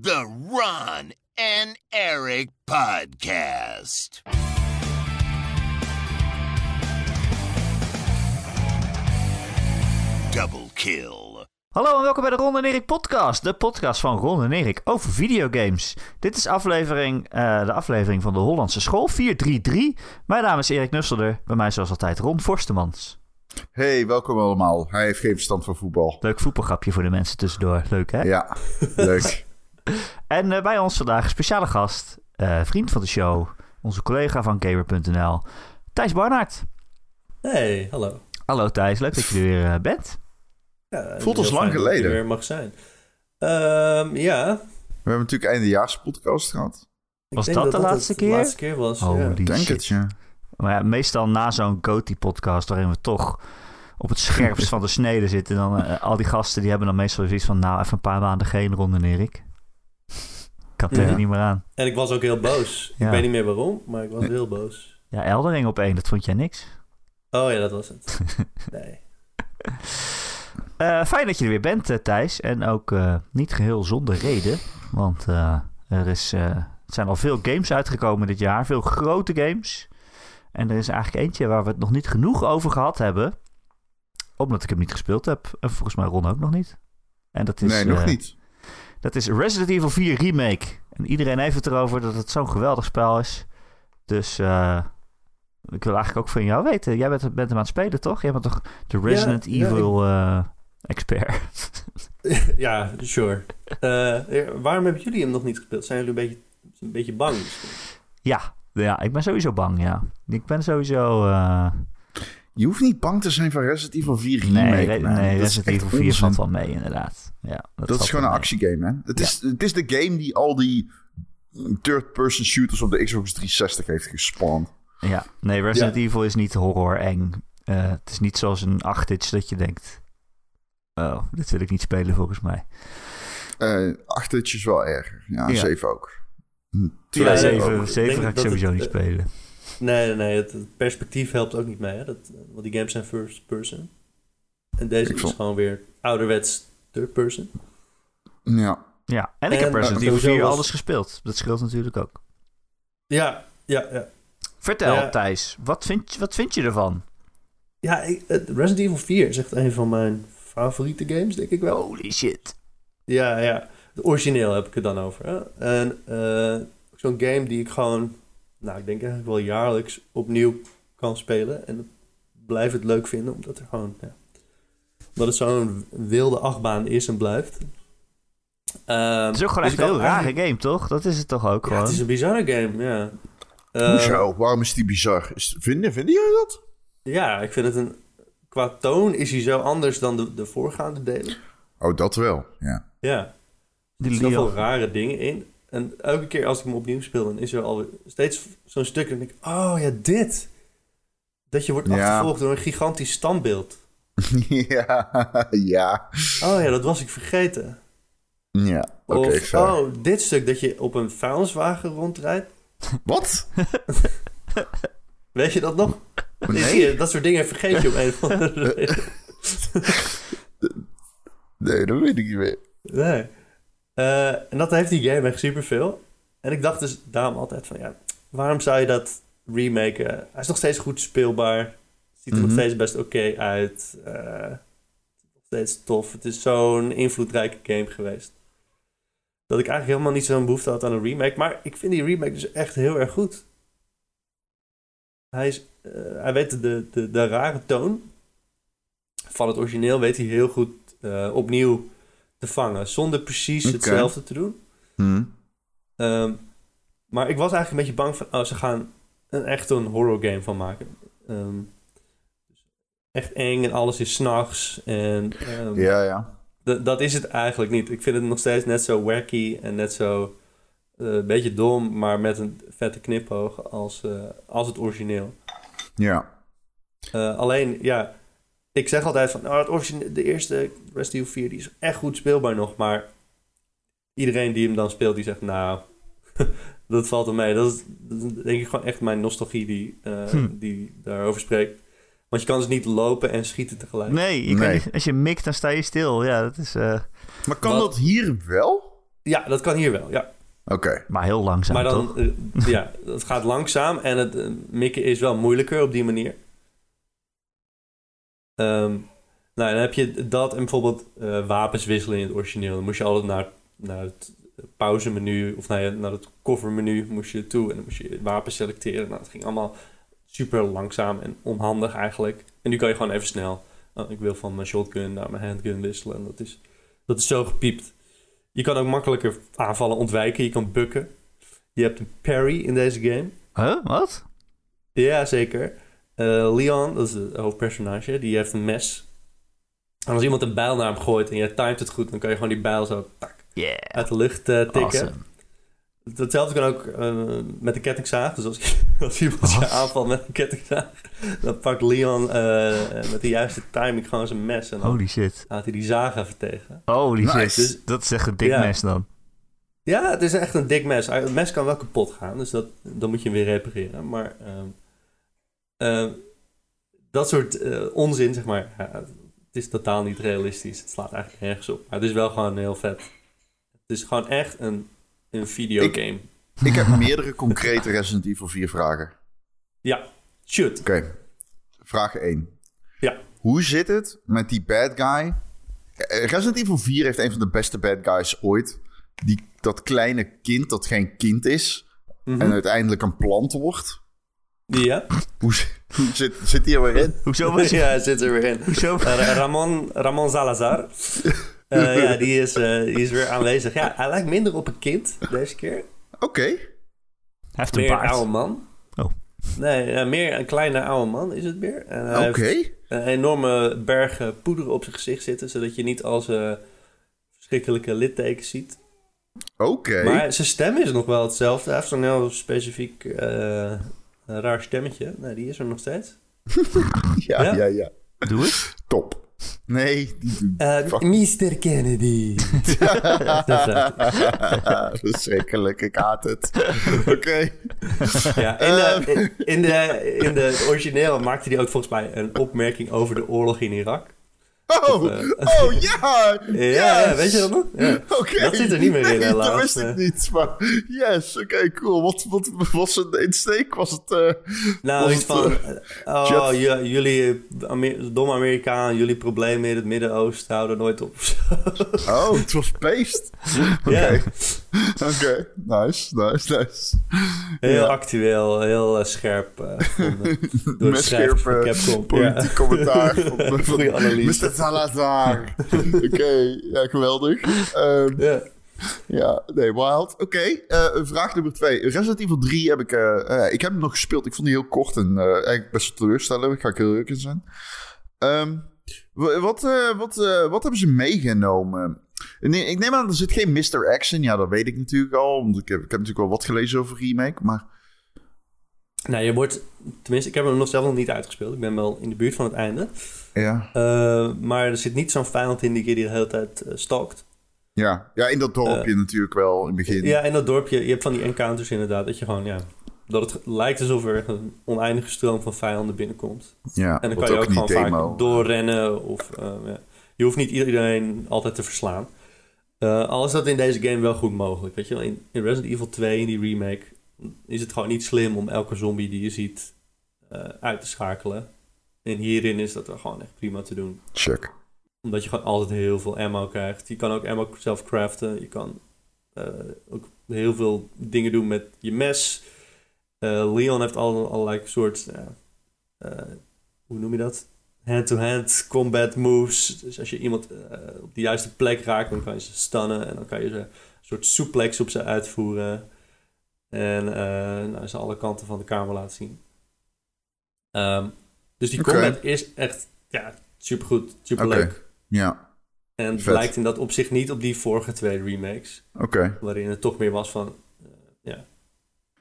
The Ron and Eric Podcast. Double kill. Hallo en welkom bij de Ron en Erik podcast. De podcast van Ron en Erik over videogames. Dit is aflevering, eh, de aflevering van de Hollandse School 433. Mijn naam is Erik Nusselder. Bij mij zoals altijd Ron Forstemans. Hey, welkom allemaal. Hij heeft geen verstand van voetbal. Leuk voetbalgrapje voor de mensen tussendoor. Leuk hè? Ja, leuk. En eh, bij ons vandaag een speciale gast. eh, vriend van de show. Onze collega van Gamer.nl. Thijs Barnaert. Hey, hallo. Hallo Thijs, leuk dat je er weer eh, bent. Ja, Voelt ons lang geleden. er weer mag zijn. Ehm, ja. We hebben natuurlijk eindejaars podcast gehad. ik Was dat de laatste keer? De laatste keer was. ja. Holy Ik denk shit. het, ja. Maar ja, meestal na zo'n GOTY-podcast, waarin we toch op het scherpst van de snede zitten, dan al die gasten die hebben dan meestal zoiets van, nou, even een paar maanden geen ronde, Erik. Kan Ja. er niet meer aan. En ik was ook heel boos. Ja. Ik weet niet meer waarom, maar ik was heel boos. Ja, Eldering op één, dat vond jij niks. Oh ja, dat was het. Nee. Eh, fijn dat je er weer bent, eh, Thijs. En ook eh, niet geheel zonder reden. Want eh, er, is, eh, er zijn al veel games uitgekomen dit jaar. Veel grote games. En er is eigenlijk eentje waar we het nog niet genoeg over gehad hebben. Omdat ik hem niet gespeeld heb. En volgens mij Ron ook nog niet. En dat is, nee, nog niet. Dat is Resident Evil 4 Remake. En iedereen heeft het erover dat het zo'n geweldig spel is. Dus eh, ik wil eigenlijk ook van jou weten. Jij bent, bent hem aan het spelen, toch? Jij bent toch de Resident ja, Evil eh, expert? ja, sure. Eh, waarom hebben jullie hem nog niet gespeeld? Zijn jullie een beetje, een beetje bang ja, ja, ik ben sowieso bang, ja. Ik ben sowieso... eh, Je hoeft niet bang te zijn van Resident Evil 4 Remake. nee, nee Dat is Resident Evil 4 onzin. valt wel mee, inderdaad. Ja, Dat, is gewoon een mee. actiegame, hè? Het is, het is de game die al die third-person shooters op de Xbox 360 heeft gespawned. Ja, nee, Resident Ja. Evil is niet horror eng. Eh, het is niet zoals een 8 dat je denkt... Oh, dit wil ik niet spelen volgens mij. Eh acht is wel erger. Ja, Ja. zeven ook. Hm, Ja, twee Ja, ja, ook. zeven, ik zeven denk ga ik sowieso het, niet eh, spelen. Nee, nee, nee. Het, het perspectief helpt ook niet mee. Hè? Dat, want die games zijn first person. En deze Ik is vond- gewoon weer ouderwets third person. Ja. Ja, en ik heb En, Resident eh, Evil 4 sowieso was- alles gespeeld. Dat scheelt natuurlijk ook. Ja, ja, ja. Vertel, Ja. Thijs, wat vind, wat vind je ervan? Ja, ik, Resident Evil 4 is echt een van mijn favoriete games, denk ik wel. Holy shit. Ja, ja. Het origineel heb ik het dan over. Hè? En eh, zo'n game die ik gewoon, nou, ik denk eigenlijk wel jaarlijks opnieuw kan spelen. En blijf het leuk vinden, omdat er gewoon, ja, omdat het zo'n wilde achtbaan is en blijft. Ehm, Het is ook gewoon dus echt een heel rare eigenlijk- game, toch? Dat is het toch ook Ja, gewoon? het is een bizarre game, ja. Ehm, Hoezo? Waarom is die bizar? Is, vinden, vinden jullie dat? Ja, ik vind het een... Qua toon is hij zo anders dan de, de voorgaande delen. Oh, dat wel. Ja. Ja. Die Er zitten zoveel rare dingen in. En elke keer als ik hem opnieuw speel, dan is er alweer steeds zo'n stuk. En dan denk ik, oh ja, dit. Dat je wordt Ja. achtervolgd door een gigantisch standbeeld. ja. Ja. Oh ja, dat was ik vergeten. Ja. Oké, oh, dit stuk dat je op een vuilniswagen rondrijdt. Wat? Weet je dat nog? Nee. Zie dat soort dingen vergeet je op een of andere reden. Nee, dat weet ik niet meer. Nee. Eh, en dat heeft die game echt superveel. En ik dacht dus daarom altijd van, ja, waarom zou je dat remaken? Hij is nog steeds goed speelbaar. Ziet er nog Mhm. steeds best oké uit. Eh, nog steeds tof. Het is zo'n invloedrijke game geweest. Dat ik eigenlijk helemaal niet zo'n behoefte had aan een remake. Maar ik vind die remake dus echt heel erg goed. Hij, is, eh, hij weet de, de, de rare toon van het origineel weet hij heel goed eh, opnieuw te vangen. Zonder precies hetzelfde te doen. Hm. Ehm, maar ik was eigenlijk een beetje bang van... Oh, ze gaan een echt een horror game van maken. Ehm, echt eng en alles is s'nachts. En ehm, Ja, ja. dat is het eigenlijk niet. Ik vind het nog steeds net zo wacky en net zo... eh, een beetje dom, maar met een vette knipoog als, eh, als het origineel. Ja. Eh, alleen, ja, ik zeg altijd van, nou, het de eerste Resident Evil 4 die is echt goed speelbaar nog, maar iedereen die hem dan speelt, die zegt, nou, dat valt er mee. Dat is, dat is denk ik gewoon echt mijn nostalgie die, Hm. die daarover spreekt. Want je kan dus niet lopen en schieten tegelijk. Nee, je als je mikt, dan sta je stil. Ja, dat is... eh, Maar kan Wat? dat hier wel? Ja, dat kan hier wel, ja. Oké. Maar heel langzaam, maar toch? dan, eh, ja, het gaat langzaam en het eh, mikken is wel moeilijker op die manier. Ehm, nou, dan heb je dat en bijvoorbeeld eh, wapens wisselen in het origineel. Dan moest je altijd naar, naar het pauzemenu of naar, naar het covermenu moest je toe en dan moest je wapens selecteren. Nou, het ging allemaal super langzaam en onhandig eigenlijk. En nu kan je gewoon even snel. Oh, ik wil van mijn shotgun naar mijn handgun wisselen. En dat is, dat is zo gepiept. Je kan ook makkelijker aanvallen ontwijken. Je kan bukken. Je hebt een parry in deze game. Huh? Wat? Ja, zeker. Eh, Leon, dat is het hoofdpersonage, die heeft een mes. En als iemand een bijl naar hem gooit en je timed het goed, dan kan je gewoon die bijl zo tak, Yeah. uit de lucht eh, tikken. Awesome. Hetzelfde kan ook eh, met de kettingzaag. Dus als, als iemand je aanvalt met een kettingzaag, dan pakt Leon eh, met de juiste timing gewoon zijn mes en dan Holy shit. laat hij die zaag even tegen. Holy Nice. shit. Dus- dat is echt een dik Ja. mes dan. Ja, het is echt een dik mes. Het mes kan wel kapot gaan, dus dat, dan moet je hem weer repareren. Maar ehm, ehm, dat soort eh, onzin, zeg maar, het is totaal niet realistisch. Het slaat eigenlijk nergens op. Maar het is wel gewoon heel vet. Het is gewoon echt een, een videogame. Ik heb meerdere concrete Resident Evil 4 vragen. Ja, shoot. Oké. Vraag 1. Ja. Hoe zit het met die bad guy? Eh, Resident Evil 4 heeft een van de beste bad guys ooit. Die, dat kleine kind dat geen kind is. Mhm. En uiteindelijk een plant wordt. Ja, Hoe, zi- hoe zit, zit die er weer in? Hoezo was je? ja zit er weer in. Hoezo? Eh, Ra- Ramon, Ramon Salazar. Eh, ja, die is, eh, die is weer aanwezig. Ja, hij lijkt minder op een kind deze keer. Oké. Hij heeft een Meer een baard. oude man. Oh. Nee, ja, meer een kleine oude man is het meer. En hij Oké. heeft een enorme berg poeder op zijn gezicht zitten, zodat je niet als eh, verschrikkelijke littekens ziet. Oké. Maar zijn stem is nog wel hetzelfde. Hij heeft zo'n heel specifiek eh, raar stemmetje. Nee, die is er nog steeds. Ja, Ja? ja, ja. Doe het. Top. Nee. die- Eh. Mr. Kennedy. Verschrikkelijk, ik haat het. Oké. Ja, in, de, in, in de, in de het origineel maakte hij ook volgens mij een opmerking over de oorlog in Irak. Oh, eh, oh ja! Ja, ja, Yes! weet je dat nog? Ja. Dat zit er niet meer in, Nee, helaas. Dat wist ik Nee. niet, maar yes, oké, cool. Wat, wat was een insteek? Was het... eh, Nou, was iets het, van... eh, oh, Jeff? j- jullie Amer- domme Amerikaan, jullie problemen in het Midden-Oosten houden nooit op. oh, het was beest. Oké. Ja. Oké, nice, nice, nice. Heel Ja. actueel, heel eh, scherp gevonden door de Met scherp Capcom. politiek Ja. commentaar. van analyse. Mr. Salazar. Oké, ja, geweldig. Ehm, Ja. Ja, nee, wild. Oké, eh, vraag nummer twee. Resident Evil 3 heb ik... ik heb hem nog gespeeld. Ik vond die heel kort en eigenlijk best teleurstellend. Ga ik heel eerlijk in zijn. Ehm, wa- wat, wat, wat hebben ze meegenomen? Nee, ik neem aan, er zit geen Mr. In. Ja, dat weet ik natuurlijk al. Want ik heb, ik heb natuurlijk wel wat gelezen over remake. Maar Nou, je wordt... Tenminste, ik heb hem nog zelf nog niet uitgespeeld. Ik ben wel in de buurt van het einde. ja, Eh, maar er zit niet zo'n vijand in die je die de hele tijd eh, stalkt. ja. ja in dat dorpje natuurlijk wel in het begin. Ja, in dat dorpje, je hebt van die encounters inderdaad, dat je gewoon, ja, dat het lijkt alsof er een oneindige stroom van vijanden binnenkomt. Ja, En dan kan je ook gewoon demo. vaak doorrennen of, eh, ja. Je hoeft niet iedereen altijd te verslaan. Eh, al is dat in deze game wel goed mogelijk, weet je wel. In, in Resident Evil 2, in die remake, is het gewoon niet slim om elke zombie die je ziet eh, uit te schakelen. En hierin is dat wel gewoon echt prima te doen Check. omdat je gewoon altijd heel veel ammo krijgt. Je kan ook ammo zelf craften. Je kan eh, ook heel veel dingen doen met je mes. Leon heeft al allerlei soort... hoe noem je dat? Hand-to-hand combat moves. Dus als je iemand eh, op de juiste plek raakt, dan kan je ze stunnen. En dan kan je ze een soort suplex op ze uitvoeren. En eh, nou, ze alle kanten van de kamer laten zien. Ehm, dus die combat is echt ja, supergoed, superleuk. Oké. Ja, En het lijkt in dat opzicht niet op die vorige twee remakes. oké. Waarin het toch meer was van...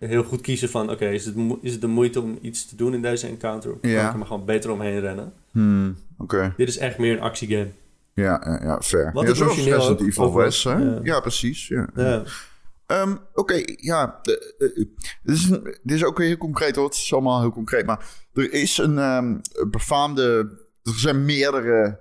eh, heel goed kiezen van... Oké, is, het is het de moeite om iets te doen in deze encounter? Of kan Ja. ik er gewoon beter omheen rennen? Hmm, oké. Dit is echt meer een actiegame. Ja, ja, ja, fair. Wat ja, zoals Resident Evil hè? ja. Ja, precies. Ja. Ja. Ehm, Oké, ja. de- eh, dit, is, dit is ook weer heel concreet hoor. Het is allemaal heel concreet. Maar er is een ehm, befaamde... Er zijn meerdere...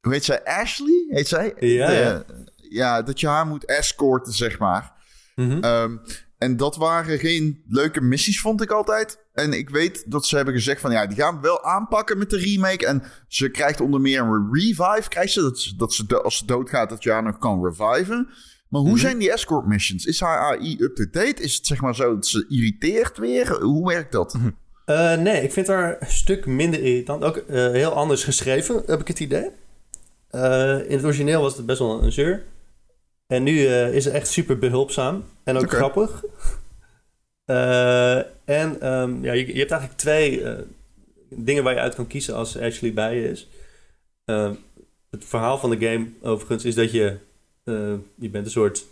Hoe heet zij? Ashley? Heet zij? Ja, De- ja. ja, dat je haar moet escorten, zeg maar. Ehm, en dat waren geen leuke missies, vond ik altijd. En ik weet dat ze hebben gezegd van ja, die gaan we wel aanpakken met de remake. En ze krijgt onder meer een revive, krijgt ze. Dat, ze- dat ze als ze doodgaat, dat je haar nog kan reviven. Maar hoe Mhm. zijn die escort missions? Is haar AI up-to-date? Is het zeg maar zo dat ze irriteert weer? Hoe werkt dat? Eh, nee, ik vind haar een stuk minder irritant. Ook eh, heel anders geschreven, heb ik het idee. Eh, in het origineel was het best wel een zeur. En nu eh, is het echt super behulpzaam. En ook grappig. Eh, en ehm, ja, je, je hebt eigenlijk twee eh, dingen waar je uit kan kiezen als Ashley bij je is. Ehm, het verhaal van de game overigens is dat je... je bent een soort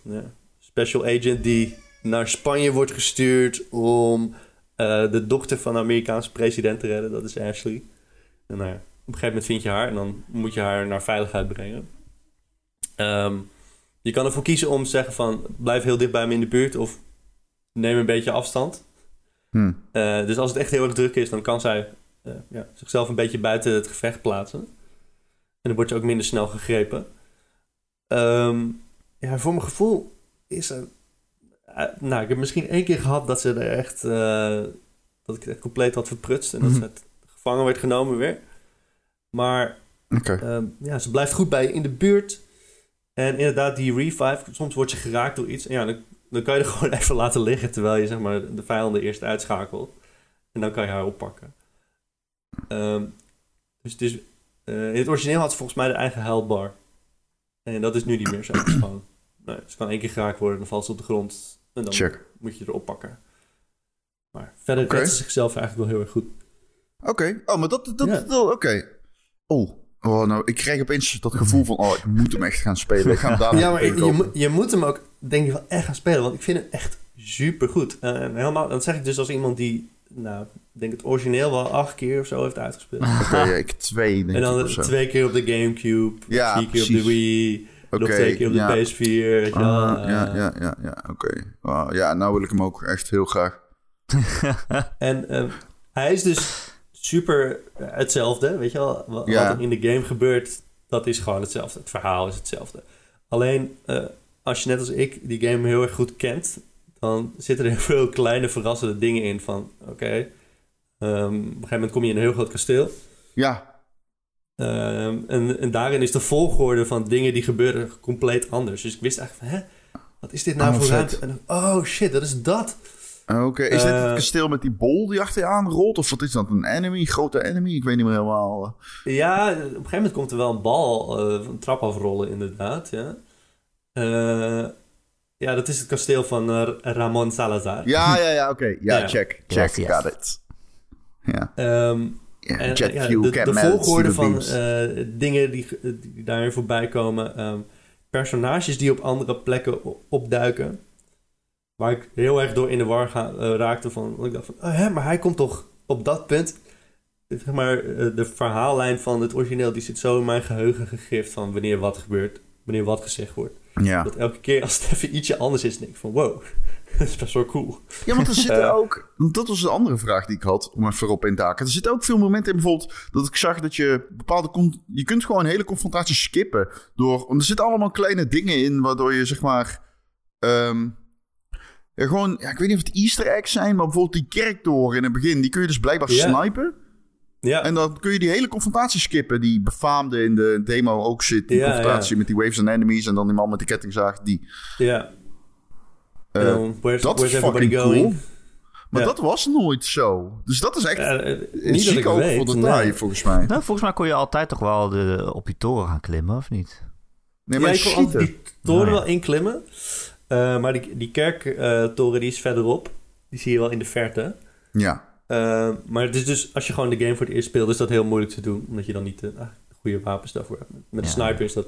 special agent die naar Spanje wordt gestuurd om de dochter van de Amerikaanse president te redden. Dat is Ashley. En nou ja, op een gegeven moment vind je haar en dan moet je haar naar veiligheid brengen. Ehm, je kan ervoor kiezen om te zeggen van blijf heel dicht bij me in de buurt of neem een beetje afstand. Hm. Eh, dus als het echt heel erg druk is, dan kan zij eh, ja, zichzelf een beetje buiten het gevecht plaatsen. En dan word je ook minder snel gegrepen. Ehm, ja, voor mijn gevoel is er... eh, nou, ik heb misschien één keer gehad dat ze er echt... dat ik het echt compleet had verprutst en dat Mhm. ze het gevangen werd genomen weer. Maar. Ehm, ja, ze blijft goed bij je in de buurt. En inderdaad, die revive, soms word je geraakt door iets. En ja, dan, dan kan je er gewoon even laten liggen terwijl je zeg maar, de vijanden eerst uitschakelt. En dan kan je haar oppakken. Ehm, dus het is, eh, in het origineel had ze volgens mij de eigen heilbar. En dat is nu niet meer zo. Gewoon, nee, ze kan één keer geraakt worden, dan valt ze op de grond. En dan Check. moet je erop pakken. Maar verder redt ze zichzelf eigenlijk wel heel erg goed. Oké. Oh, maar dat... dat, Ja. dat- Oké. Oh. Oh, nou, ik krijg opeens dat gevoel van... Oh, ik moet hem echt gaan spelen. Ik ga hem daar Ja, maar je, je, moet- je moet hem ook, denk ik, wel echt gaan spelen. Want ik vind hem echt super goed. en helemaal, dat zeg ik dus als iemand die, nou, ik denk het origineel wel acht keer of zo heeft uitgespeeld. Ja, ik twee, denk en dan ik, twee keer op de Gamecube, Ja, vier keer op precies. de Wii, nog twee keer op de ja. PS4. Weet je wel. Ah, ja, Eh, ja, ja, ja, oké. Wauw, ja, nou wil ik hem ook echt heel graag. En eh, hij is dus super eh, hetzelfde, weet je wel. Wat, Ja. wat er in de game gebeurt, dat is gewoon hetzelfde. Het verhaal is hetzelfde. Alleen, eh, als je net als ik die game heel erg goed kent... dan zitten er veel kleine verrassende dingen in van... oké, ehm, op een gegeven moment kom je in een heel groot kasteel... Ja, Ehm, en, en daarin is de volgorde van dingen die gebeuren compleet anders. Dus ik wist eigenlijk van, hè, wat is dit nou Oh, voor ruimte? En oh shit, dat is dat. Oké. Is dit het Eh, kasteel met die bol die achter je aan rolt? Of wat is dat, een enemy, grote enemy? Ik weet niet meer helemaal. eh. Ja, op een gegeven moment komt er wel een bal eh, van een trap afrollen, inderdaad. Ja. Eh, ja, dat is het kasteel van Ramon Salazar. Ja, ja, ja, oké. Ja, Ja. check, check, Yes, yes. got it. Ja, Ehm, ja en, jet ja, fuel de, de volgorde van eh, dingen die, die daarin voorbij komen. ehm, personages die op andere plekken opduiken. Waar ik heel erg door in de war ga, eh, raakte van. want Ik dacht van, oh, hè, maar hij komt toch op dat punt. Zeg maar, eh, de verhaallijn van het origineel die zit zo in mijn geheugen gegrift van wanneer wat gebeurt, wanneer wat gezegd wordt. ja. Dat elke keer als het even ietsje anders is, denk ik van wow, dat is best wel cool. ja, want er zitten Eh. ook... Dat was een andere vraag die ik had, om even op in te haken. Er zitten ook veel momenten in bijvoorbeeld... dat ik zag dat je bepaalde... Je kunt gewoon een hele confrontatie skippen. Door, er zitten allemaal kleine dingen in... waardoor je zeg maar... ehm, ja, gewoon... Ja, ik weet niet of het easter eggs zijn... maar bijvoorbeeld die kerktoren in het begin... die kun je dus blijkbaar Ja. snipen. Ja, En dan kun je die hele confrontatie skippen... die befaamde in de demo ook zit. Die Ja, confrontatie ja. met die waves and enemies... en dan die man met die kettingzaag. Die, ja. En eh, dan, where's, dat is where's everybody fucking going? cool. Maar Ja. dat was nooit zo. Dus dat is echt een niet dat ziek weet. voor detail, nee. volgens mij. Nou, volgens mij kon je altijd toch wel de, op die toren gaan klimmen, of niet? Nee, ja, maar ik kon die toren Nou ja. wel inklimmen. Eh, maar die, die kerktoren die is verderop. Die zie je wel in de verte. Ja. Eh, maar het is dus, als je gewoon de game voor het eerst speelt, is dat heel moeilijk te doen. Omdat je dan niet de, ah, de goede wapens daarvoor hebt. Met een Ja. sniper is dat,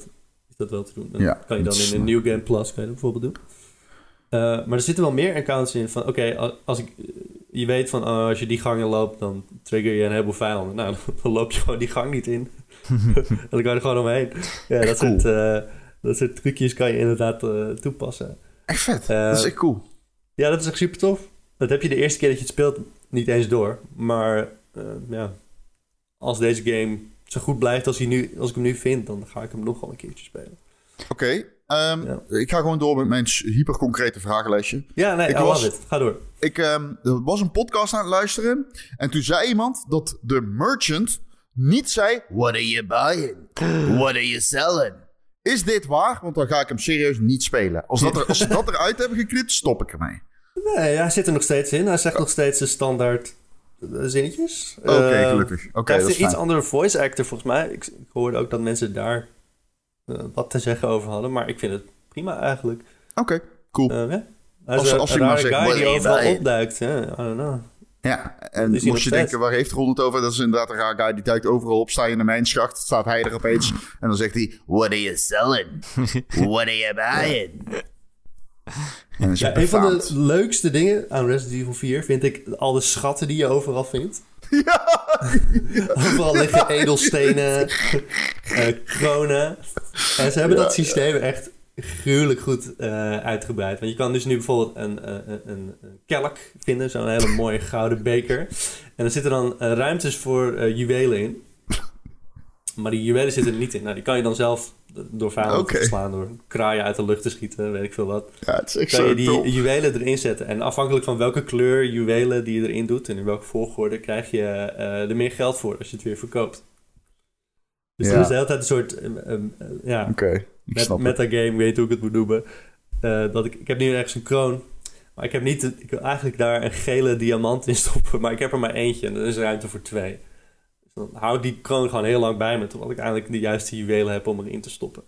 is dat wel te doen. Ja, kan je dan in een New Game Plus kan je dat bijvoorbeeld doen. Eh, maar er zitten wel meer encounters in van, oké, als, als ik, je weet van, oh, als je die gangen loopt, dan trigger je een heleboel vijanden. Nou, dan loop je gewoon die gang niet in. en dan kan je er gewoon omheen. Ja, dat, cool. soort, eh, dat soort trucjes kan je inderdaad eh, toepassen. Echt vet. Eh, dat is echt cool. Ja, dat is echt super tof. Dat heb je de eerste keer dat je het speelt niet eens door. Maar eh, ja, als deze game zo goed blijft als, hij nu, als ik hem nu vind, dan ga ik hem nog wel een keertje spelen. Oké. ehm, Ja. ik ga gewoon door met mijn hyperconcrete vragenlijstje. Ja, nee, Ik was- it. Ga door. Ik er was een podcast aan het luisteren. En toen zei iemand dat de merchant niet zei... What are you buying? What are you selling? Is dit waar? Want dan ga ik hem serieus niet spelen. Als, dat er, als ze dat eruit hebben geknipt, stop ik ermee. Nee, hij zit er nog steeds in. Hij zegt nog steeds de standaard eh, zinnetjes. Oké, Eh, gelukkig. Oké, hij dat heeft een iets andere voice actor volgens mij. Ik, ik hoorde ook dat mensen daar eh, wat te zeggen over hadden. Maar ik vind het prima eigenlijk. Oké, cool. Ja. Hij Als- is een, als een hij maar zegt, guy die overal opduikt. hè. I don't know. Ja, en nog je denken, waar heeft Ron het over? Dat is inderdaad een raar guy. Die duikt overal op. Sta je in de mijnschacht, staat hij er opeens. En dan zegt hij... What are you selling? What are you buying? En dan is Ja, een van de leukste dingen aan Resident Evil 4 vind ik al de schatten die je overal vindt. Overal liggen edelstenen, eh, kronen. En ze hebben Ja, dat systeem echt gruwelijk goed eh, uitgebreid. Want je kan dus nu bijvoorbeeld een, eh, een, een, kelk vinden, zo'n hele mooie gouden beker. En er zitten dan eh, ruimtes voor juwelen in. Maar die juwelen zitten er niet in. Nou, die kan je dan zelf door vijanden Oké. te slaan, door kraaien uit de lucht te schieten, weet ik veel wat Ja, het is echt kan je die top. juwelen erin zetten. En afhankelijk van welke kleur juwelen die je erin doet en in welke volgorde, krijg je er meer geld voor als je het weer verkoopt. Dus Ja. er is de hele tijd een soort um, um, uh, ja, met, metagame, weet hoe ik het moet noemen. Eh, dat ik, ik heb nu ergens een kroon, maar ik heb niet, ik wil eigenlijk daar een gele diamant in stoppen, maar ik heb er maar eentje en er is ruimte voor twee. Dus dan hou ik die kroon gewoon heel lang bij me, totdat ik eigenlijk de juiste juwelen heb om erin te stoppen.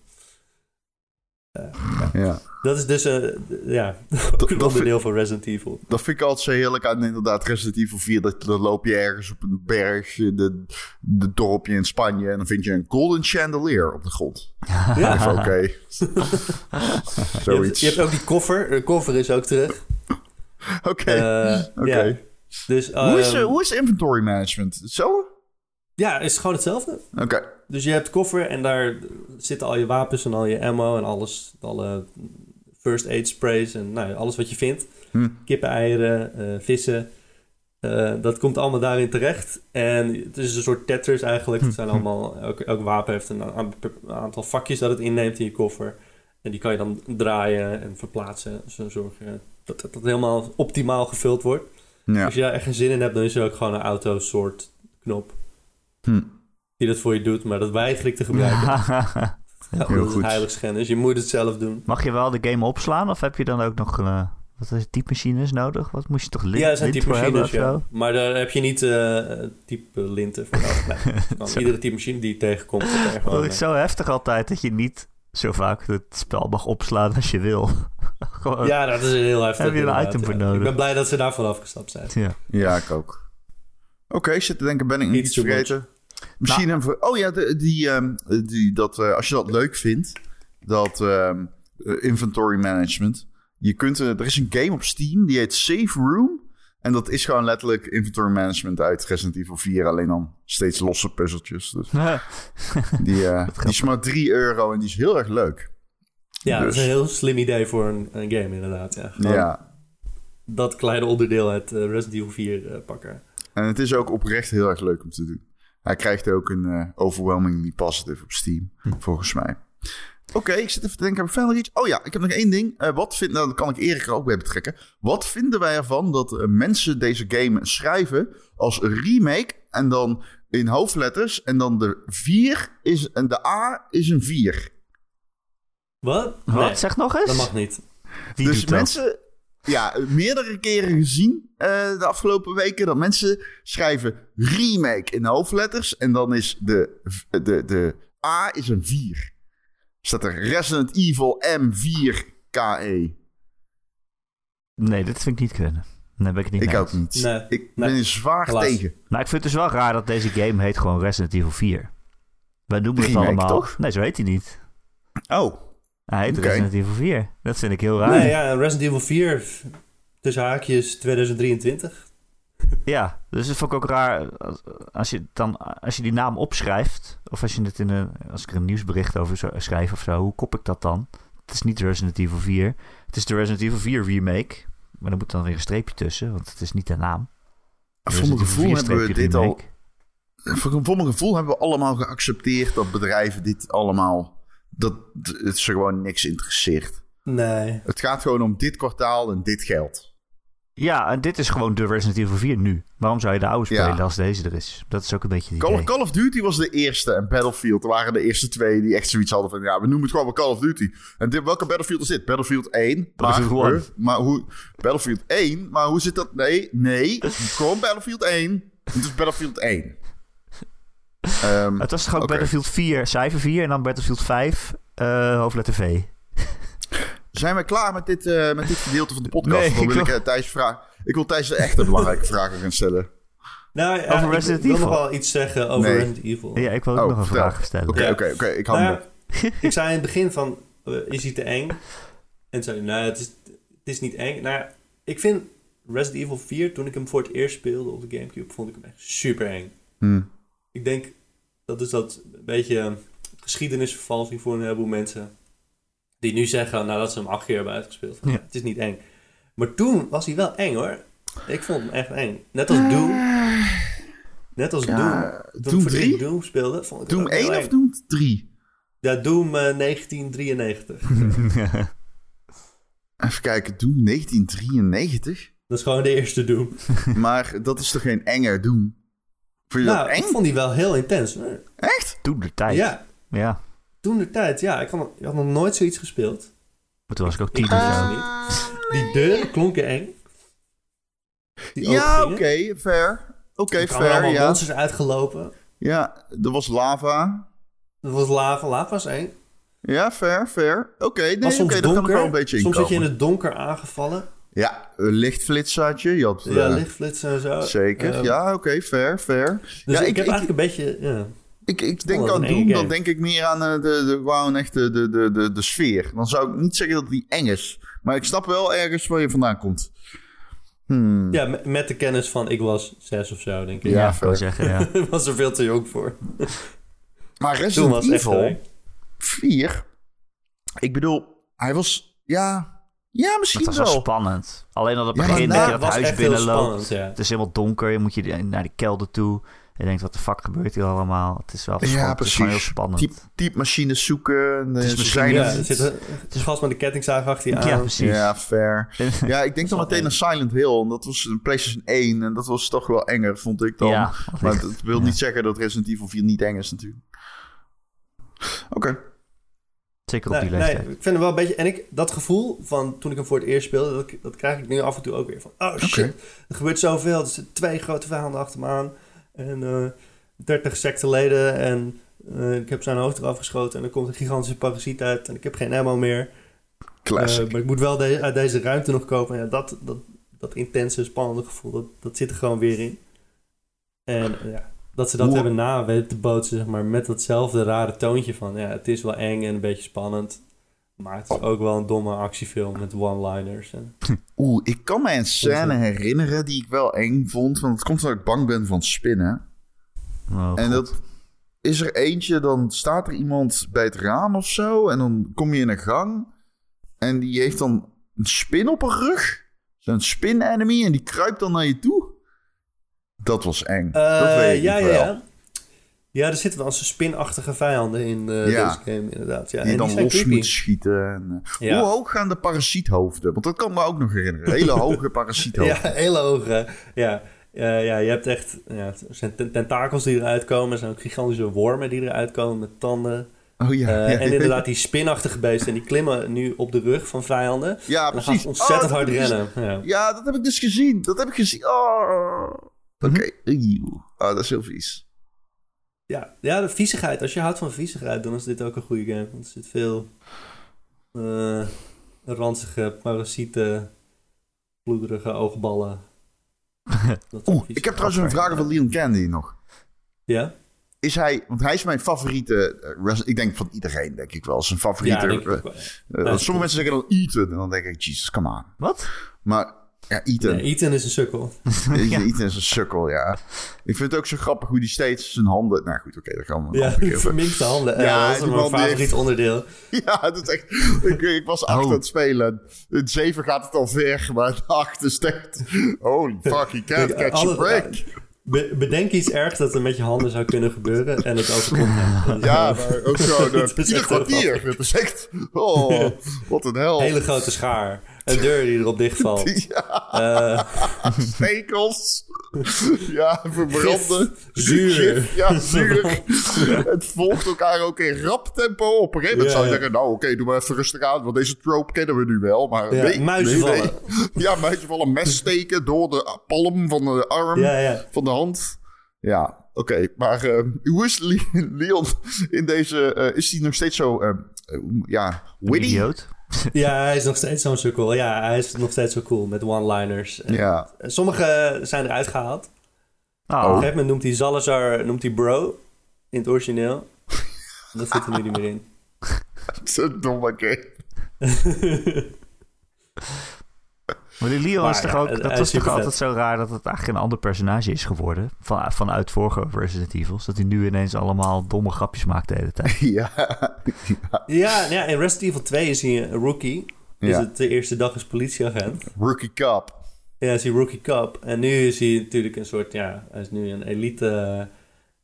Ja. Dat is dus een, ja, ook een dat onderdeel van Resident Evil. Dat vind ik altijd zo heerlijk aan inderdaad Resident Evil 4. Dat, dan loop je ergens op een berg, de, de dorpje in Spanje... en dan vind je een golden chandelier op de grond. Ja. Even oké. Je hebt, Zoiets. je hebt ook die koffer. De koffer is ook terug. Oké, Eh, oké. ja. Dus, Hoe, is, ehm, eh, hoe is inventory management? Zo? Ja, is gewoon hetzelfde. Oké. Dus je hebt koffer en daar zitten al je wapens en al je ammo en alles. Alle first aid sprays en nou, alles wat je vindt. Hm. Kippen, eieren, eh, vissen. Eh, dat komt allemaal daarin terecht. En het is een soort Tetris eigenlijk. Het zijn allemaal, elk, elk wapen heeft een, a- een aantal vakjes dat het inneemt in je koffer. En die kan je dan draaien en verplaatsen. Zo zorgen dat dat helemaal optimaal gevuld wordt. Ja. Als je daar echt geen zin in hebt, dan is er ook gewoon een auto-soort knop. Hm. Die dat voor je doet, maar dat weiger ik te gebruiken. Ja, Heel dat is goed. heilig schennis. Je moet het zelf doen. Mag je wel de game opslaan of heb je dan ook nog eh, wat is typemachines nodig? Wat moest je toch lint, ja, er zijn typemachines, ja. Maar daar heb je niet eh type linten voor nodig. Iedere typemachine die je tegenkomt, Dat is zo heftig altijd dat je niet zo vaak het spel mag opslaan als je wil. Gewoon, Ja, dat is heel heftig. Heb je een item voor ja. nodig? Ik ben blij dat ze daarvan afgestapt zijn. ja. Ja, ik ook. Oké, ik zit te denken, ben ik Niet iets too Misschien ver- Oh ja, de, die, ehm, die, dat, eh, als je dat leuk vindt, dat ehm, eh, inventory management. Je kunt, er is een game op Steam, die heet Safe Room. En dat is gewoon letterlijk inventory management uit Resident Evil 4. Alleen dan steeds losse puzzeltjes. Dus die, eh, die is maar 3 euro en die is heel erg leuk. Ja, dat Dus. is een heel slim idee voor een, een game inderdaad. Ja. Ja, Dat kleine onderdeel uit Resident Evil 4 eh, pakken. en het is ook oprecht heel erg leuk om te doen. Hij krijgt ook een eh, overwhelmingly positive op Steam, volgens mij. Oké, ik zit even te denken, heb ik verder iets? Oh ja, ik heb nog één ding. Eh, wat vind, nou, dan kan ik Erik er ook bij betrekken. Wat vinden wij ervan dat eh, mensen deze game schrijven als remake en dan in hoofdletters en dan de 4 is en de A is een 4. Wat? Wat? Nee, Zeg nog eens. dat mag niet. Wie dus doet dat? mensen, ja, meerdere keren gezien eh, de afgelopen weken dat mensen schrijven remake in hoofdletters en dan is de, de, de A is een 4. Staat er Resident Evil M4KE. Nee, dat vind ik niet kunnen. Nee, ben ik het niet Ik ook niet. Nee, Ik nee. ben er zwaar tegen. Maar ik vind het dus wel raar dat deze game heet gewoon Resident Evil 4. Wij noemen het allemaal... toch? Nee, zo heet hij niet. Oh, Hij heet Oké. Resident Evil 4. Dat vind ik heel raar. Nee, ja, Resident Evil 4 tussen haakjes 2023. Ja, dus dat vond ik ook raar als, je dan als je die naam opschrijft of als je het in een als ik er een nieuwsbericht over zou schrijf of zo, hoe kop ik dat dan? Het is niet Resident Evil 4. Het is de Resident Evil 4 remake, maar er moet dan weer een streepje tussen, want het is niet de naam. voor mijn gevoel 4 hebben we dit al... remake. Voor, voor mijn gevoel hebben we allemaal geaccepteerd dat bedrijven dit allemaal dat het ze gewoon niks interesseert. Nee. Het gaat gewoon om dit kwartaal en dit geld. Ja, en dit is gewoon de Resident Evil 4 nu. Waarom zou je de oude Ja. spelen als deze er is? Dat is ook een beetje het Call, idee. Call of Duty was de eerste en Battlefield waren de eerste twee die echt zoiets hadden van... Ja, we noemen het gewoon wel Call of Duty. En dit, welke Battlefield is dit? Battlefield 1? Battlefield maar, 1. huh? maar hoe... Battlefield 1? Maar hoe zit dat? Nee, nee. gewoon Battlefield 1. Het is Battlefield 1. Ehm, Het was toch ook Oké. Battlefield 4, cijfer 4 en dan Battlefield 5, eh, hoofdletter V. zijn we klaar met dit, eh, met dit gedeelte van de podcast? Nee, ik wil ik wil- eh, Thijs vragen. Ik wil Thijs echt een belangrijke vragen gaan stellen. Nou, ja, Over ik Resident wil Evil. nog wel iets zeggen over Nee. Resident Evil. Ja, ik wil ook Oh, nog een vertel. vraag stellen. Oké, Ja. oké, oké. Ik hou Nou ik zei in het begin van, is hij te eng? En zei nou, het is, het is niet eng. Nou ik vind Resident Evil 4, toen ik hem voor het eerst speelde op de Gamecube, vond ik hem echt super eng. Hm. Ik denk, dat is dat een beetje eh, geschiedenisvervalsing voor een heleboel mensen. Die nu zeggen, nadat ze hem acht keer hebben uitgespeeld, van, Ja. ja, het is niet eng. Maar toen was hij wel eng hoor. Ik vond hem echt eng. Net als Doom. Net als Ja, Doom. Toen Doom ik voor het eerst 3? Doom speelde, vond ik Doom ook heel 1 of. Doom 3? Ja, Doom eh, 1993. Even kijken, Doom 1993? Dat is gewoon de eerste Doom. maar dat is toch geen enger Doom? Vond je dat Nou, ik vond die wel heel intens. Echt? Toen de tijd. Ja, Ja. toen de tijd. Ja, ik had, nog- ik had nog nooit zoiets gespeeld. Maar toen was ik ook tien of zo. niet. Die deuren klonken eng. Die Ja, oké, opengingen. fair. Oké, kwamen fair, allemaal ja. monsters uitgelopen. Ja, er was lava. Er was lava. Lava was eng. Ja, fair, fair. Oké, nee, was oké, dat kan ik wel een beetje soms werd je in het donker aangevallen. Ja, een lichtflits had je. je had, Ja, eh, lichtflitsen en zo. Zeker, Ehm, ja, oké, fair, fair. Dus ja, ik, ik, heb ik, eigenlijk een beetje... Ja. ik, ik denk het aan Doom, dan denk ik meer aan eh, de, de, gewoon echt de, de, de, de, de sfeer. Dan zou ik niet zeggen dat die eng is. Maar ik snap wel ergens waar je vandaan komt. Hmm. ja, met, de kennis van ik was zes of zo, denk ik. Ja, Ja, ik zeggen, ja. Ik was er veel te jong voor. Maar Resident Evil eng. 4, ik bedoel, hij was, ja, ja misschien Het was wel wel. spannend. Alleen al het begin dat je het dat huis binnenloopt. ja. Het is helemaal donker. Je moet je naar die kelder toe. Je denkt, wat de fuck gebeurt hier allemaal? Het is wel Ja, spannend. Het is gewoon heel precies. spannend. Typ, typemachines zoeken. en, eh, Het is ze misschien Ja, zit, het is vast met de kettingzaag achter je aan. Ja, precies. Ja, fair. Ja, ik denk dan wel meteen aan Silent Hill. En dat was een PlayStation 1. En dat was toch wel enger, vond ik dan. Ja, maar dat wil ja. niet zeggen dat Resident Evil 4 niet eng is natuurlijk. Oké. Zeker op Nee, die nee, leeftijd. ik vind wel een beetje... En ik, dat gevoel van toen ik hem voor het eerst speelde... Dat, dat krijg ik nu af en toe ook weer van... Oh shit, er gebeurt zoveel. Er zitten twee grote vijanden achter me aan. En eh 30 secteleden. En eh, ik heb zijn hoofd eraf geschoten. En er komt een gigantische parasiet uit. En ik heb geen ammo meer. Classic. Eh, maar ik moet wel de- uit deze ruimte nog kopen. En ja, dat, dat, dat intense, spannende gevoel... Dat, dat zit er gewoon weer in. En ja, dat ze dat Hoe- hebben na weten te bootsen, zeg maar, met datzelfde rare toontje van, ja, het is wel eng en een beetje spannend, maar het is ook wel een domme actiefilm met one-liners. En, Oeh, ik kan mij een scène herinneren die ik wel eng vond. Want het komt omdat ik bang ben van spinnen. Oh, En God. dat is er eentje, dan staat er iemand bij het raam of zo. En dan kom je in een gang. En die heeft dan een spin op haar rug. Zo'n spin-enemy. En die kruipt dan naar je toe. Dat was eng. dat Eh, weet ik ja, ja, wel. ja. Ja, er zitten wel eens spinachtige vijanden in Ja. deze game, inderdaad. Ja, Die en dan die los moet schieten. En, eh, Ja. Hoe hoog gaan de parasiethoofden? Want dat kan me ook nog herinneren. Hele hoge parasiethoofden. Ja, hele hoge. Ja, ja je hebt echt... Ja, er zijn ten- tentakels die eruit komen. Er zijn ook gigantische wormen die eruit komen met tanden. Oh ja. Ja, en inderdaad die spinachtige beesten. En die klimmen nu op de rug van vijanden. Ja, en dan gaan precies. ze ontzettend Oh, hard dus- rennen. Ja. Ja, dat heb ik dus gezien. Dat heb ik gezien. Oh. Oké. Eeuw. Oh, dat is heel vies. Ja, ja, de viezigheid. Als je houdt van viezigheid, dan is dit ook een goede game. Want er zit veel eh ranzige parasieten, bloederige oogballen. Oeh, ik heb trouwens een vraag over Leon Candy nog. Ja? Is hij, want hij is mijn favoriete, eh, ik denk van iedereen denk ik wel, zijn favoriete. Ja, eh, wel, ja. sommige mensen zeggen dan Ethan en dan denk ik, Jesus, come on. Wat? Maar ja, Ethan, Nee, Ethan is een sukkel. Ethan, Ethan is een sukkel, ja. Ik vind het ook zo grappig hoe die steeds zijn handen, nou goed, oké, dat gaan we een Ja, verminkte handen. Ja, Ja, dat is mijn favoriet heeft- onderdeel. Ja, dat is echt, ik, ik was acht Oh. aan het spelen. In zeven gaat het al ver, maar in acht is het echt, holy fuck, you can't Ja, catch a break. Be- bedenk iets ergs dat er met je handen zou kunnen gebeuren en het overkomt hem. Dat Ja, maar ook zo. De, Het is ieder kwartier. Het is echt... Oh, wat een hel. Hele grote schaar. Een deur die erop dichtvalt. Ja, Eh, stekels. Ja, verbranden. Zuur. Gif, Ja, zuur. Het volgt elkaar ook in rap tempo op. Op een gegeven moment Ja, zou je ja. zeggen... Nou, oké, doe maar even rustig aan. Want deze trope kennen we nu wel. Maar Ja, nee, muizen nee, nee. vallen. Ja, muizen vallen. Mes steken door de palm van de arm. ja, ja. Van de hand. Ja, oké. Maar eh, hoe is Le- Leon in deze... eh, is hij nog steeds zo... eh, ja, Een witty? idioot. ja, hij is nog steeds zo'n sukkel. Ja, hij is nog steeds zo cool met one-liners. Ja. Sommige zijn eruit gehaald. Oh, Op een gegeven moment noemt hij Salazar noemt hij bro in het origineel. Dat zit er nu niet meer in. Zo'n domme game. Maar die Leon Maar is toch ook... Dat is was toch altijd zo raar dat het eigenlijk een ander personage is geworden. Van, vanuit vorige Resident Evils. Dat hij nu ineens allemaal domme grapjes maakt de hele tijd. Ja. Ja, ja, in Resident Evil 2 is hij een rookie. Is Ja. het de eerste dag als politieagent. Rookie Cup. Ja, is hij rookie cup. En nu is hij natuurlijk een soort, ja, hij is nu een elite,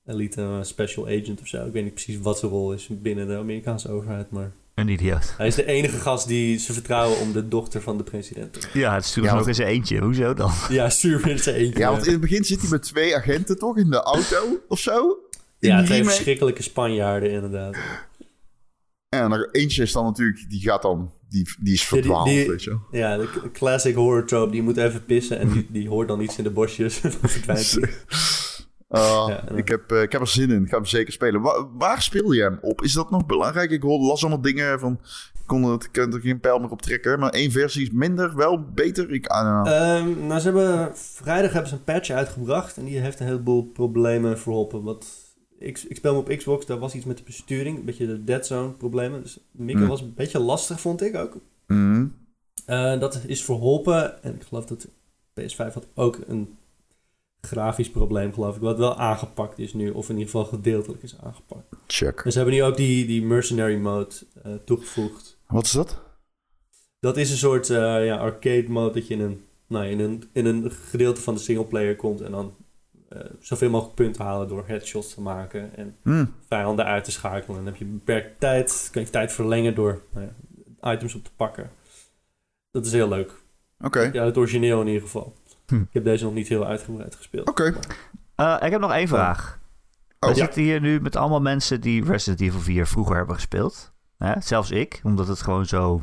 elite special agent of zo. Ik weet niet precies wat zijn rol is binnen de Amerikaanse overheid, maar Een idioot. hij is de enige gast die ze vertrouwen om de dochter van de president te Ja, het is toen Ja, eens eentje. Hoezo dan? Ja, super in zijn eentje. Ja, want in het begin zit hij met twee agenten toch in de auto of zo? In ja, die twee remake? verschrikkelijke Spanjaarden inderdaad. En er eentje is dan natuurlijk, die gaat dan, die, die is Ja, die- verdwaald, die- weet je wel. Ja, de classic horror trope, die moet even pissen en die, die hoort dan iets in de bosjes. Verdwijnt Ja, dan- ik, heb, eh, ik heb er zin in, ik ga hem zeker spelen. Wa- waar speel je hem op? Is dat nog belangrijk? Ik hoorde, las allemaal dingen van, ik kon er, ik kon er geen pijl meer op trekken. Maar één versie is minder, wel beter. Ik. Ehm, nou, ze hebben, vrijdag hebben ze een patch uitgebracht en die heeft een heleboel problemen verholpen. Wat, ik, ik speel hem op Xbox, daar was iets met de besturing, een beetje de dead zone problemen. Dus mikken Hmm. was een beetje lastig, vond ik ook. Mhm. Eh, dat is verholpen en ik geloof dat PS5 had ook een grafisch probleem, geloof ik, wat wel aangepakt is nu, of in ieder geval gedeeltelijk is aangepakt. Check. En ze hebben nu ook die, die mercenary mode eh, toegevoegd. Wat is dat? Dat is een soort eh, ja, arcade mode dat je in een, nou, in, een, in een gedeelte van de singleplayer komt en dan eh, zoveel mogelijk punten halen door headshots te maken en Hm. vijanden uit te schakelen. En dan heb je beperkt tijd, kan je tijd verlengen door nou ja, items op te pakken. Dat is heel leuk. Oké. Ja, het origineel in ieder geval. Hm. Ik heb deze nog niet heel uitgebreid gespeeld. Oké. Eh, ik heb nog één vraag. Oh, We ja. zitten hier nu met allemaal mensen die Resident Evil 4 vroeger hebben gespeeld. Hè? Zelfs ik, omdat het gewoon zo...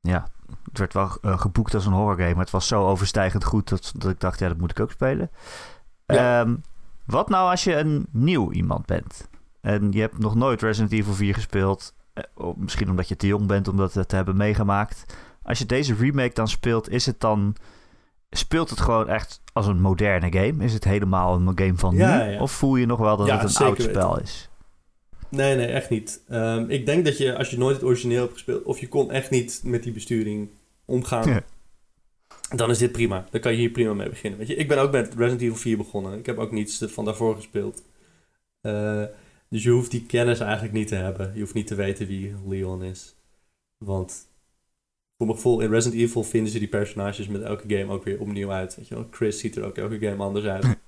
Ja, het werd wel eh, geboekt als een horrorgame, maar het was zo overstijgend goed dat, dat ik dacht, ja, dat moet ik ook spelen. Ja. Ehm, wat nou als je een nieuw iemand bent? En je hebt nog nooit Resident Evil 4 gespeeld. eh, misschien omdat je te jong bent om dat te hebben meegemaakt. Als je deze remake dan speelt, is het dan... Speelt het gewoon echt als een moderne game? Is het helemaal een game van Ja, nu? ja. Of voel je nog wel dat Ja, het een oud weten. spel is? Nee, nee, echt niet. Ehm, ik denk dat je, als je nooit het origineel hebt gespeeld, of je kon echt niet met die besturing omgaan, dan is dit prima. Dan kan je hier prima mee beginnen. Weet je, ik ben ook met Resident Evil 4 begonnen. Ik heb ook niets van daarvoor gespeeld. Eh, dus je hoeft die kennis eigenlijk niet te hebben. Je hoeft niet te weten wie Leon is. Want voor mijn gevoel, in Resident Evil vinden ze die personages met elke game ook weer opnieuw uit. Weet je wel? Chris ziet er ook elke game anders uit.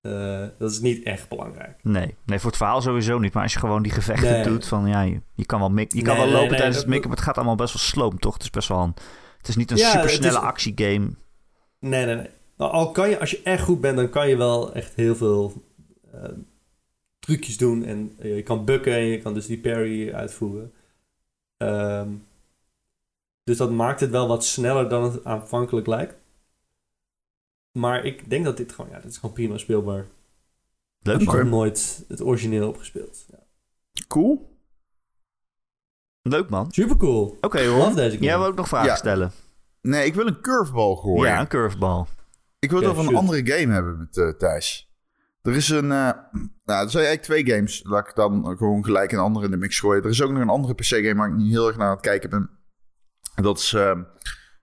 Eh, dat is niet echt belangrijk. Nee. nee, voor het verhaal sowieso niet. Maar als je gewoon die gevechten Nee. doet van ja, je, je kan wel, mik, je kan Nee, wel lopen tijdens het mikken, maar het gaat allemaal best wel sloom, toch? Het is best wel een, het is niet een Ja, het supersnelle is- actiegame. Nee, nee, nee. Nou, al kan je, als je echt goed bent, dan kan je wel echt heel veel eh, trucjes doen. En eh, je kan bukken en je kan dus die parry uitvoeren. Ehm, dus dat maakt het wel wat sneller dan het aanvankelijk lijkt. Maar ik denk dat dit gewoon, ja, dit is gewoon prima speelbaar. Leuk. Oké. nog nooit het origineel hebt gespeeld. Ja. Cool. Leuk man. Super cool. Oké Love hoor. deze game. Jij wil ook nog vragen Ja. stellen? Nee, ik wil een curveball gooien. Ja, een curveball. Ik wil het over een andere game hebben met eh, Thijs. Er is een... eh, nou, er zijn eigenlijk twee games. Laat ik dan gewoon gelijk een andere in de mix gooien. Er is ook nog een andere PC-game waar ik niet heel erg naar aan het kijken ben. Dat is ehm,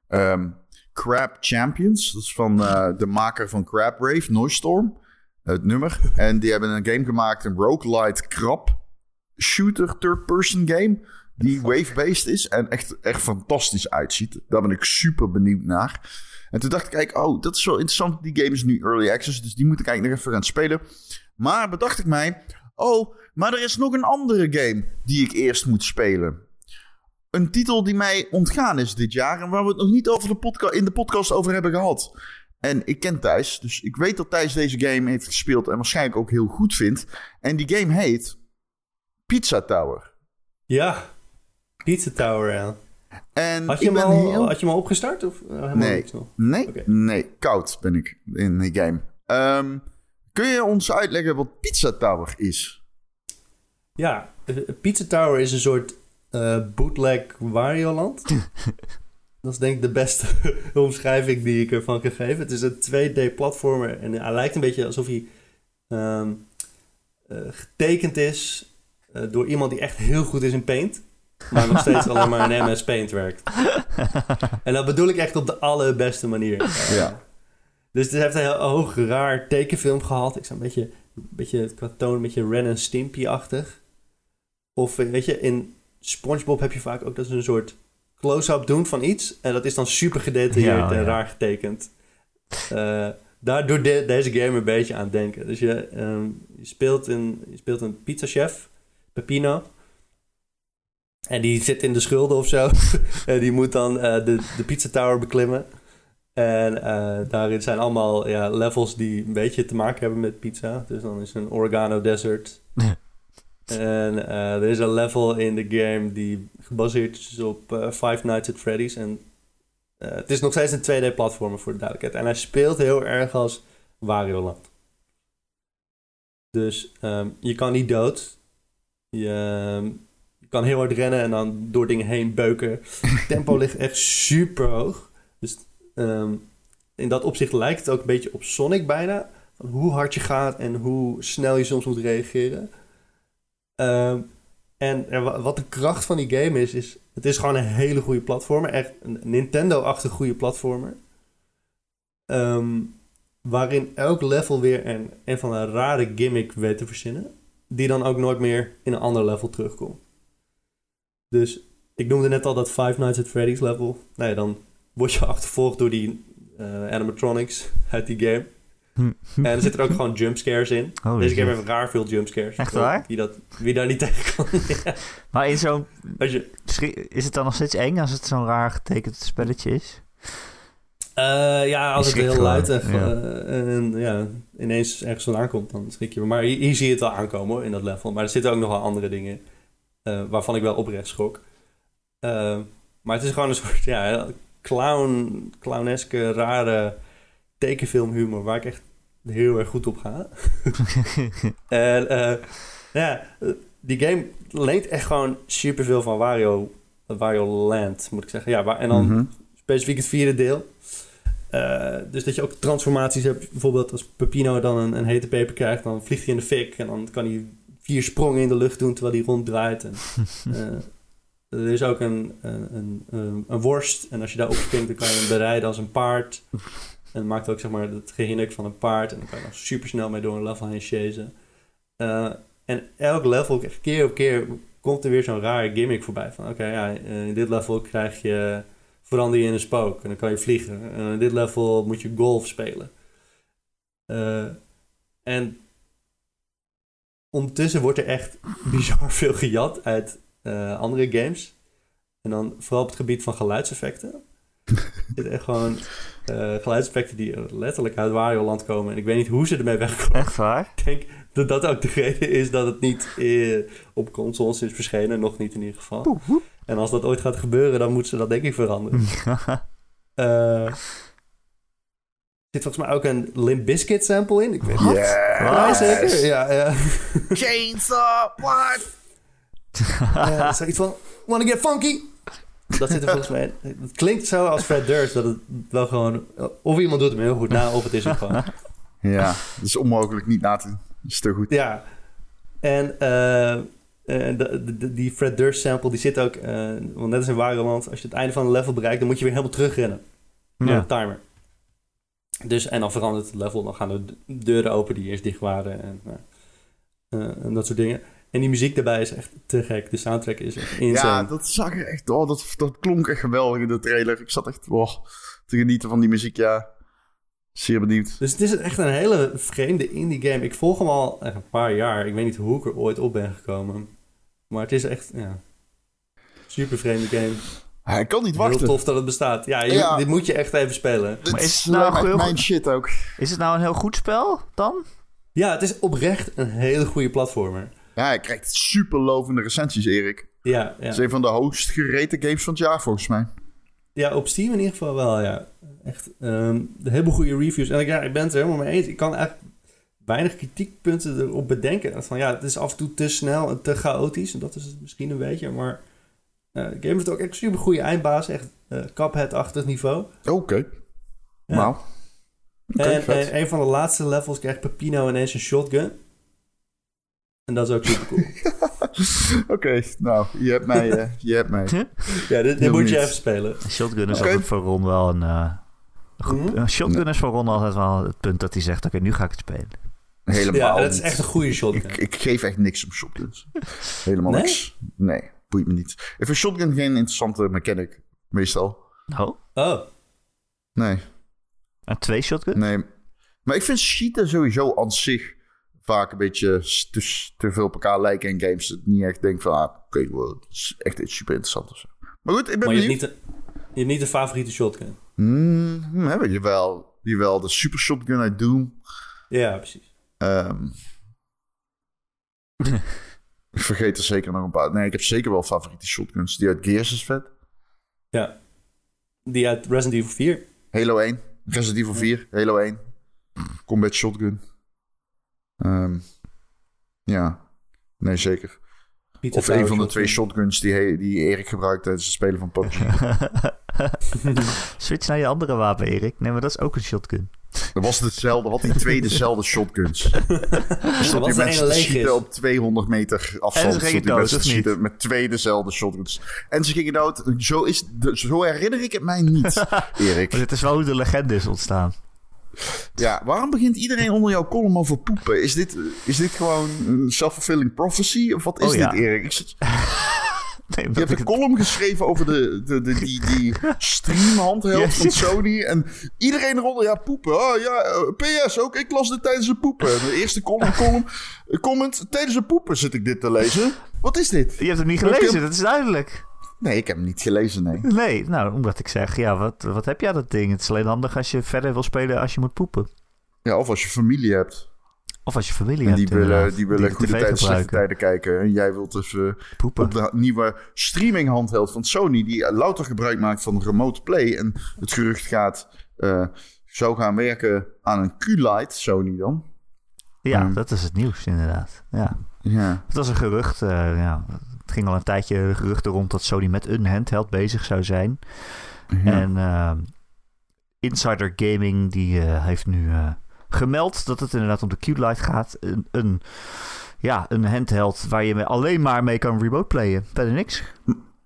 ehm, Crab Champions. Dat is van eh, de maker van Crab Rave, Noistorm. Het nummer. En die hebben een game gemaakt, een roguelite krab shooter third-person game. die wave-based is en echt, echt fantastisch uitziet. Daar ben ik super benieuwd naar. En toen dacht ik eigenlijk, oh, dat is wel interessant. Die game is nu early access, dus die moet ik eigenlijk nog even gaan spelen. Maar bedacht ik mij, oh, maar er is nog een andere game die ik eerst moet spelen. Een titel die mij ontgaan is dit jaar en waar we het nog niet over de in de podcast over hebben gehad. En ik ken Thijs, dus ik weet dat Thijs deze game heeft gespeeld en waarschijnlijk ook heel goed vindt. En die game heet Pizza Tower. Ja, Pizza Tower, ja. En Had je, hem al, heel... had je hem al opgestart? Of, eh, helemaal Nee. nog? Nee, nee, koud ben ik in die game. Ehm, kun je ons uitleggen wat Pizza Tower is? Ja, eh, Pizza Tower is een soort eh, bootleg Wario Land. Dat is denk ik de beste omschrijving die ik ervan kan geven. Het is een 2D-platformer en hij lijkt een beetje alsof hij ehm, eh, getekend is eh, door iemand die echt heel goed is in Paint. Maar nog steeds alleen maar in MS Paint werkt. En dat bedoel ik echt op de allerbeste manier. Ja. Dus het heeft een heel hoog, raar tekenfilm gehad. Ik zou een beetje, een beetje qua toon, een beetje Ren en Stimpy-achtig. Of weet je, in SpongeBob heb je vaak ook dat ze een soort close-up doen van iets. En dat is dan super gedetailleerd Ja, en ja. raar getekend. Eh, daar doet de- deze game een beetje aan denken. Dus je, ehm, je, speelt, een, je speelt een pizzachef, Peppino. En die zit in de schulden of zo. en die moet dan eh, de, de pizza tower beklimmen. En eh, daarin zijn allemaal ja, levels die een beetje te maken hebben met pizza. Dus dan is een Oregano Desert. en eh, er is een level in de game die gebaseerd is op eh, Five Nights at Freddy's. En eh, het is nog steeds een 2D-platformer voor de duidelijkheid. En hij speelt heel erg als Wario Land. Dus ehm, je kan niet dood. Je, ehm, je kan heel hard rennen en dan door dingen heen beuken. Het tempo ligt echt super hoog. Dus ehm, in dat opzicht lijkt het ook een beetje op Sonic bijna. Van hoe hard je gaat en hoe snel je soms moet reageren. Ehm, en wa- wat de kracht van die game is, is het is gewoon een hele goede platformer. Echt een Nintendo-achtige goede platformer. Ehm, waarin elk level weer een, een van een rare gimmick weet te verzinnen. Die dan ook nooit meer in een ander level terugkomt. Dus ik noemde net al dat Five Nights at Freddy's level. Nou dan word je achtervolgd door die eh, animatronics uit die game. En er zitten ook gewoon jumpscares in. Deze shit. game heeft raar veel jumpscares. Echt waar? Wie, dat, wie daar niet tegen kan. Ja. Maar in zo'n... Je, Is het dan nog steeds eng als het zo'n raar getekend spelletje is? Eh, ja, als het heel luid en, gewoon, eh, en ja, ineens ergens vandaan komt, dan schrik je. Maar hier, hier zie je het wel aankomen hoor, in dat level. Maar er zitten ook nog wel andere dingen eh, waarvan ik wel oprecht schrok. Eh, maar het is gewoon een soort ja, clown, clowneske, rare tekenfilmhumor waar ik echt heel erg goed op ga. en eh, ja, eh, die game leent echt gewoon superveel van Wario, Wario Land, moet ik zeggen. Ja, waar, en dan Mhm. specifiek het vierde deel. Eh, dus dat je ook transformaties hebt. Bijvoorbeeld als Peppino dan een, een hete peper krijgt, dan vliegt hij in de fik. En dan kan hij vier sprongen in de lucht doen terwijl hij ronddraait. En, er is ook een, een, een, worst. En als je daarop springt, dan kan je hem bereiden als een paard. En maakt ook zeg maar het gehinnik van een paard. En dan kan je dan super snel mee door een level heen chasen. Eh, en elk level, keer op keer, komt er weer zo'n rare gimmick voorbij. Van oké, ja, eh, in dit level krijg je verander je in een spook en dan kan je vliegen. En in dit level moet je golf spelen. Eh, en ondertussen wordt er echt bizar veel gejat uit andere games. En dan vooral op het gebied van geluidseffecten. Er zitten echt gewoon eh, geluidseffecten die letterlijk uit Wario Land komen. En ik weet niet hoe ze ermee wegkomen. Echt waar? Ik denk dat dat ook de reden is dat het niet eh, op consoles is verschenen. Nog niet in ieder geval. En als dat ooit gaat gebeuren, dan moeten ze dat denk ik veranderen. Eh, er zit volgens mij ook een Limp Bizkit sample in. Ik weet niet. Yes. Ja, zeker. Ja, ja. Chainsaw, what? Ja, zoiets van, wanna get funky? Dat zit er volgens mij. Het klinkt zo als Fred Durst, dat het wel gewoon... Of iemand doet hem heel goed na, of het is hem gewoon. Ja, dat is onmogelijk niet na te doen. Dat is te goed. Ja. En eh, eh, de, de- die Fred Durst sample, die zit ook... eh, want net als in Wario Land, als je het einde van een level bereikt... dan moet je weer helemaal terugrennen. Naar Ja. de timer. Dus, en dan verandert het level. Dan gaan de deuren open die eerst dicht waren. En, nou, eh, en dat soort dingen. En die muziek daarbij is echt te gek. De soundtrack is echt insane. Ja, dat zag er echt... Oh, dat, dat klonk echt geweldig in de trailer. Ik zat echt oh, te genieten van die muziek, ja. Zeer benieuwd. Dus het is echt een hele vreemde indie game. Ik volg hem al echt een paar jaar. Ik weet niet hoe ik er ooit op ben gekomen. Maar het is echt, ja... Super vreemde game. Hij kan niet Heel wachten. tof dat het bestaat. Ja, je- Ja. dit moet je echt even spelen. Dit Maar is is het nou nou heel mijn goed? shit ook. Is het nou een heel goed spel dan? Ja, het is oprecht een hele goede platformer. Ja, hij krijgt super lovende recensies, Erik. Ja, Het ja. is een van de hoogst gereten games van het jaar, volgens mij. ja, op Steam in ieder geval wel, ja. Echt ehm hele goede reviews. En ik, ja, ik ben het er helemaal mee eens. Ik kan eigenlijk weinig kritiekpunten erop bedenken. Van, ja, het is af en toe te snel en te chaotisch. En dat is het misschien een beetje. Maar eh, de game heeft ook echt super goede eindbaas. Echt eh Cuphead-achtig niveau. Oké. Ja. Oké, en, en een van de laatste levels krijgt Pepino ineens een shotgun. En dat is ook super cool. Oké, nou, je hebt mij. eh, je hebt mij. ja, dit, moet je even spelen. Shotgun is altijd voor Ron wel een... eh, goed- Mhm. Shotgun is voor Ron altijd wel het punt dat hij zegt... Oké, nu ga ik het spelen. Helemaal Ja, dat is echt een goede shotgun. Ik, ik geef echt niks om shotguns. Helemaal Nee? niks. Nee, boeit me niet. Ik vind shotgun geen interessante mechanic, meestal. Oh, Oh, Nee, en twee shotguns? nee. Maar ik vind schieten sowieso aan zich vaak een beetje te, te veel op elkaar lijken in games. Dat ik niet echt denk van, ah, oké, wow, dat is echt iets super interessant of zo. Maar goed, ik ben maar je hebt, benieuwd. niet de, je hebt niet de favoriete shotgun. Hmm, hmm, hebben je wel. Jawel, de super shotgun uit Doom. Ja, precies. Ehm, ik vergeet er zeker nog een paar. Nee, ik heb zeker wel favoriete shotguns. Die uit Gears is vet. Ja. Die uit Resident Evil 4. Halo 1, Resident Evil 4, Halo 1. Combat shotgun. Ehm, ja, nee zeker. Of een van de twee shotgun. shotguns die, die Erik gebruikt tijdens het spelen van PUBG. Switch naar je andere wapen, Erik. Nee, maar dat is ook een shotgun. Dat was hetzelfde, had die twee dezelfde shotguns. Er stond die mensen te schieten is. op 200 meter afstand. En ze gingen dood, mensen schieten met twee dezelfde shotguns. En ze gingen dood. Zo, is, de- zo herinner ik het mij niet, Erik. Maar dit is wel hoe de legende is ontstaan. Ja, waarom begint iedereen onder jouw column over poepen? Is dit, is dit gewoon een self-fulfilling prophecy? Of wat is Oh, ja. dit, Erik? Ik zit- Nee, je hebt een het- column geschreven over de, de, de, die, die streamhandheld van Sony. En iedereen eronder, ja, poepen. Oh ja, eh, PS ook. Ik las dit tijdens het poepen. De eerste column, column, eh, comment. Tijdens het poepen zit ik dit te lezen. Wat is dit? Je hebt het niet gelezen, dat is duidelijk. Nee, ik heb hem niet gelezen, nee. Nee, nou, omdat ik zeg, ja, wat, wat heb jij dat ding? Het is alleen handig als je verder wil spelen als je moet poepen. Ja, of als je familie hebt. Of als je familie En hebt. die willen, die willen de goede tijden, slechte gebruiken. tijden kijken. En jij wilt even Poepen. op de nieuwe streaming handheld van Sony... die louter gebruik maakt van remote play. En het gerucht gaat... eh zou gaan werken aan een Q-Lite, Sony dan. Ja, Hmm. dat is het nieuws inderdaad. Ja. Ja. Het was een gerucht. eh, ja. Het ging al een tijdje geruchten rond dat Sony met een handheld bezig zou zijn. ja. En eh, Insider Gaming die eh, heeft nu eh, gemeld dat het inderdaad om de Q-Lite gaat. Een, een, ja, een handheld waar je alleen maar mee kan remote playen. Verder niks.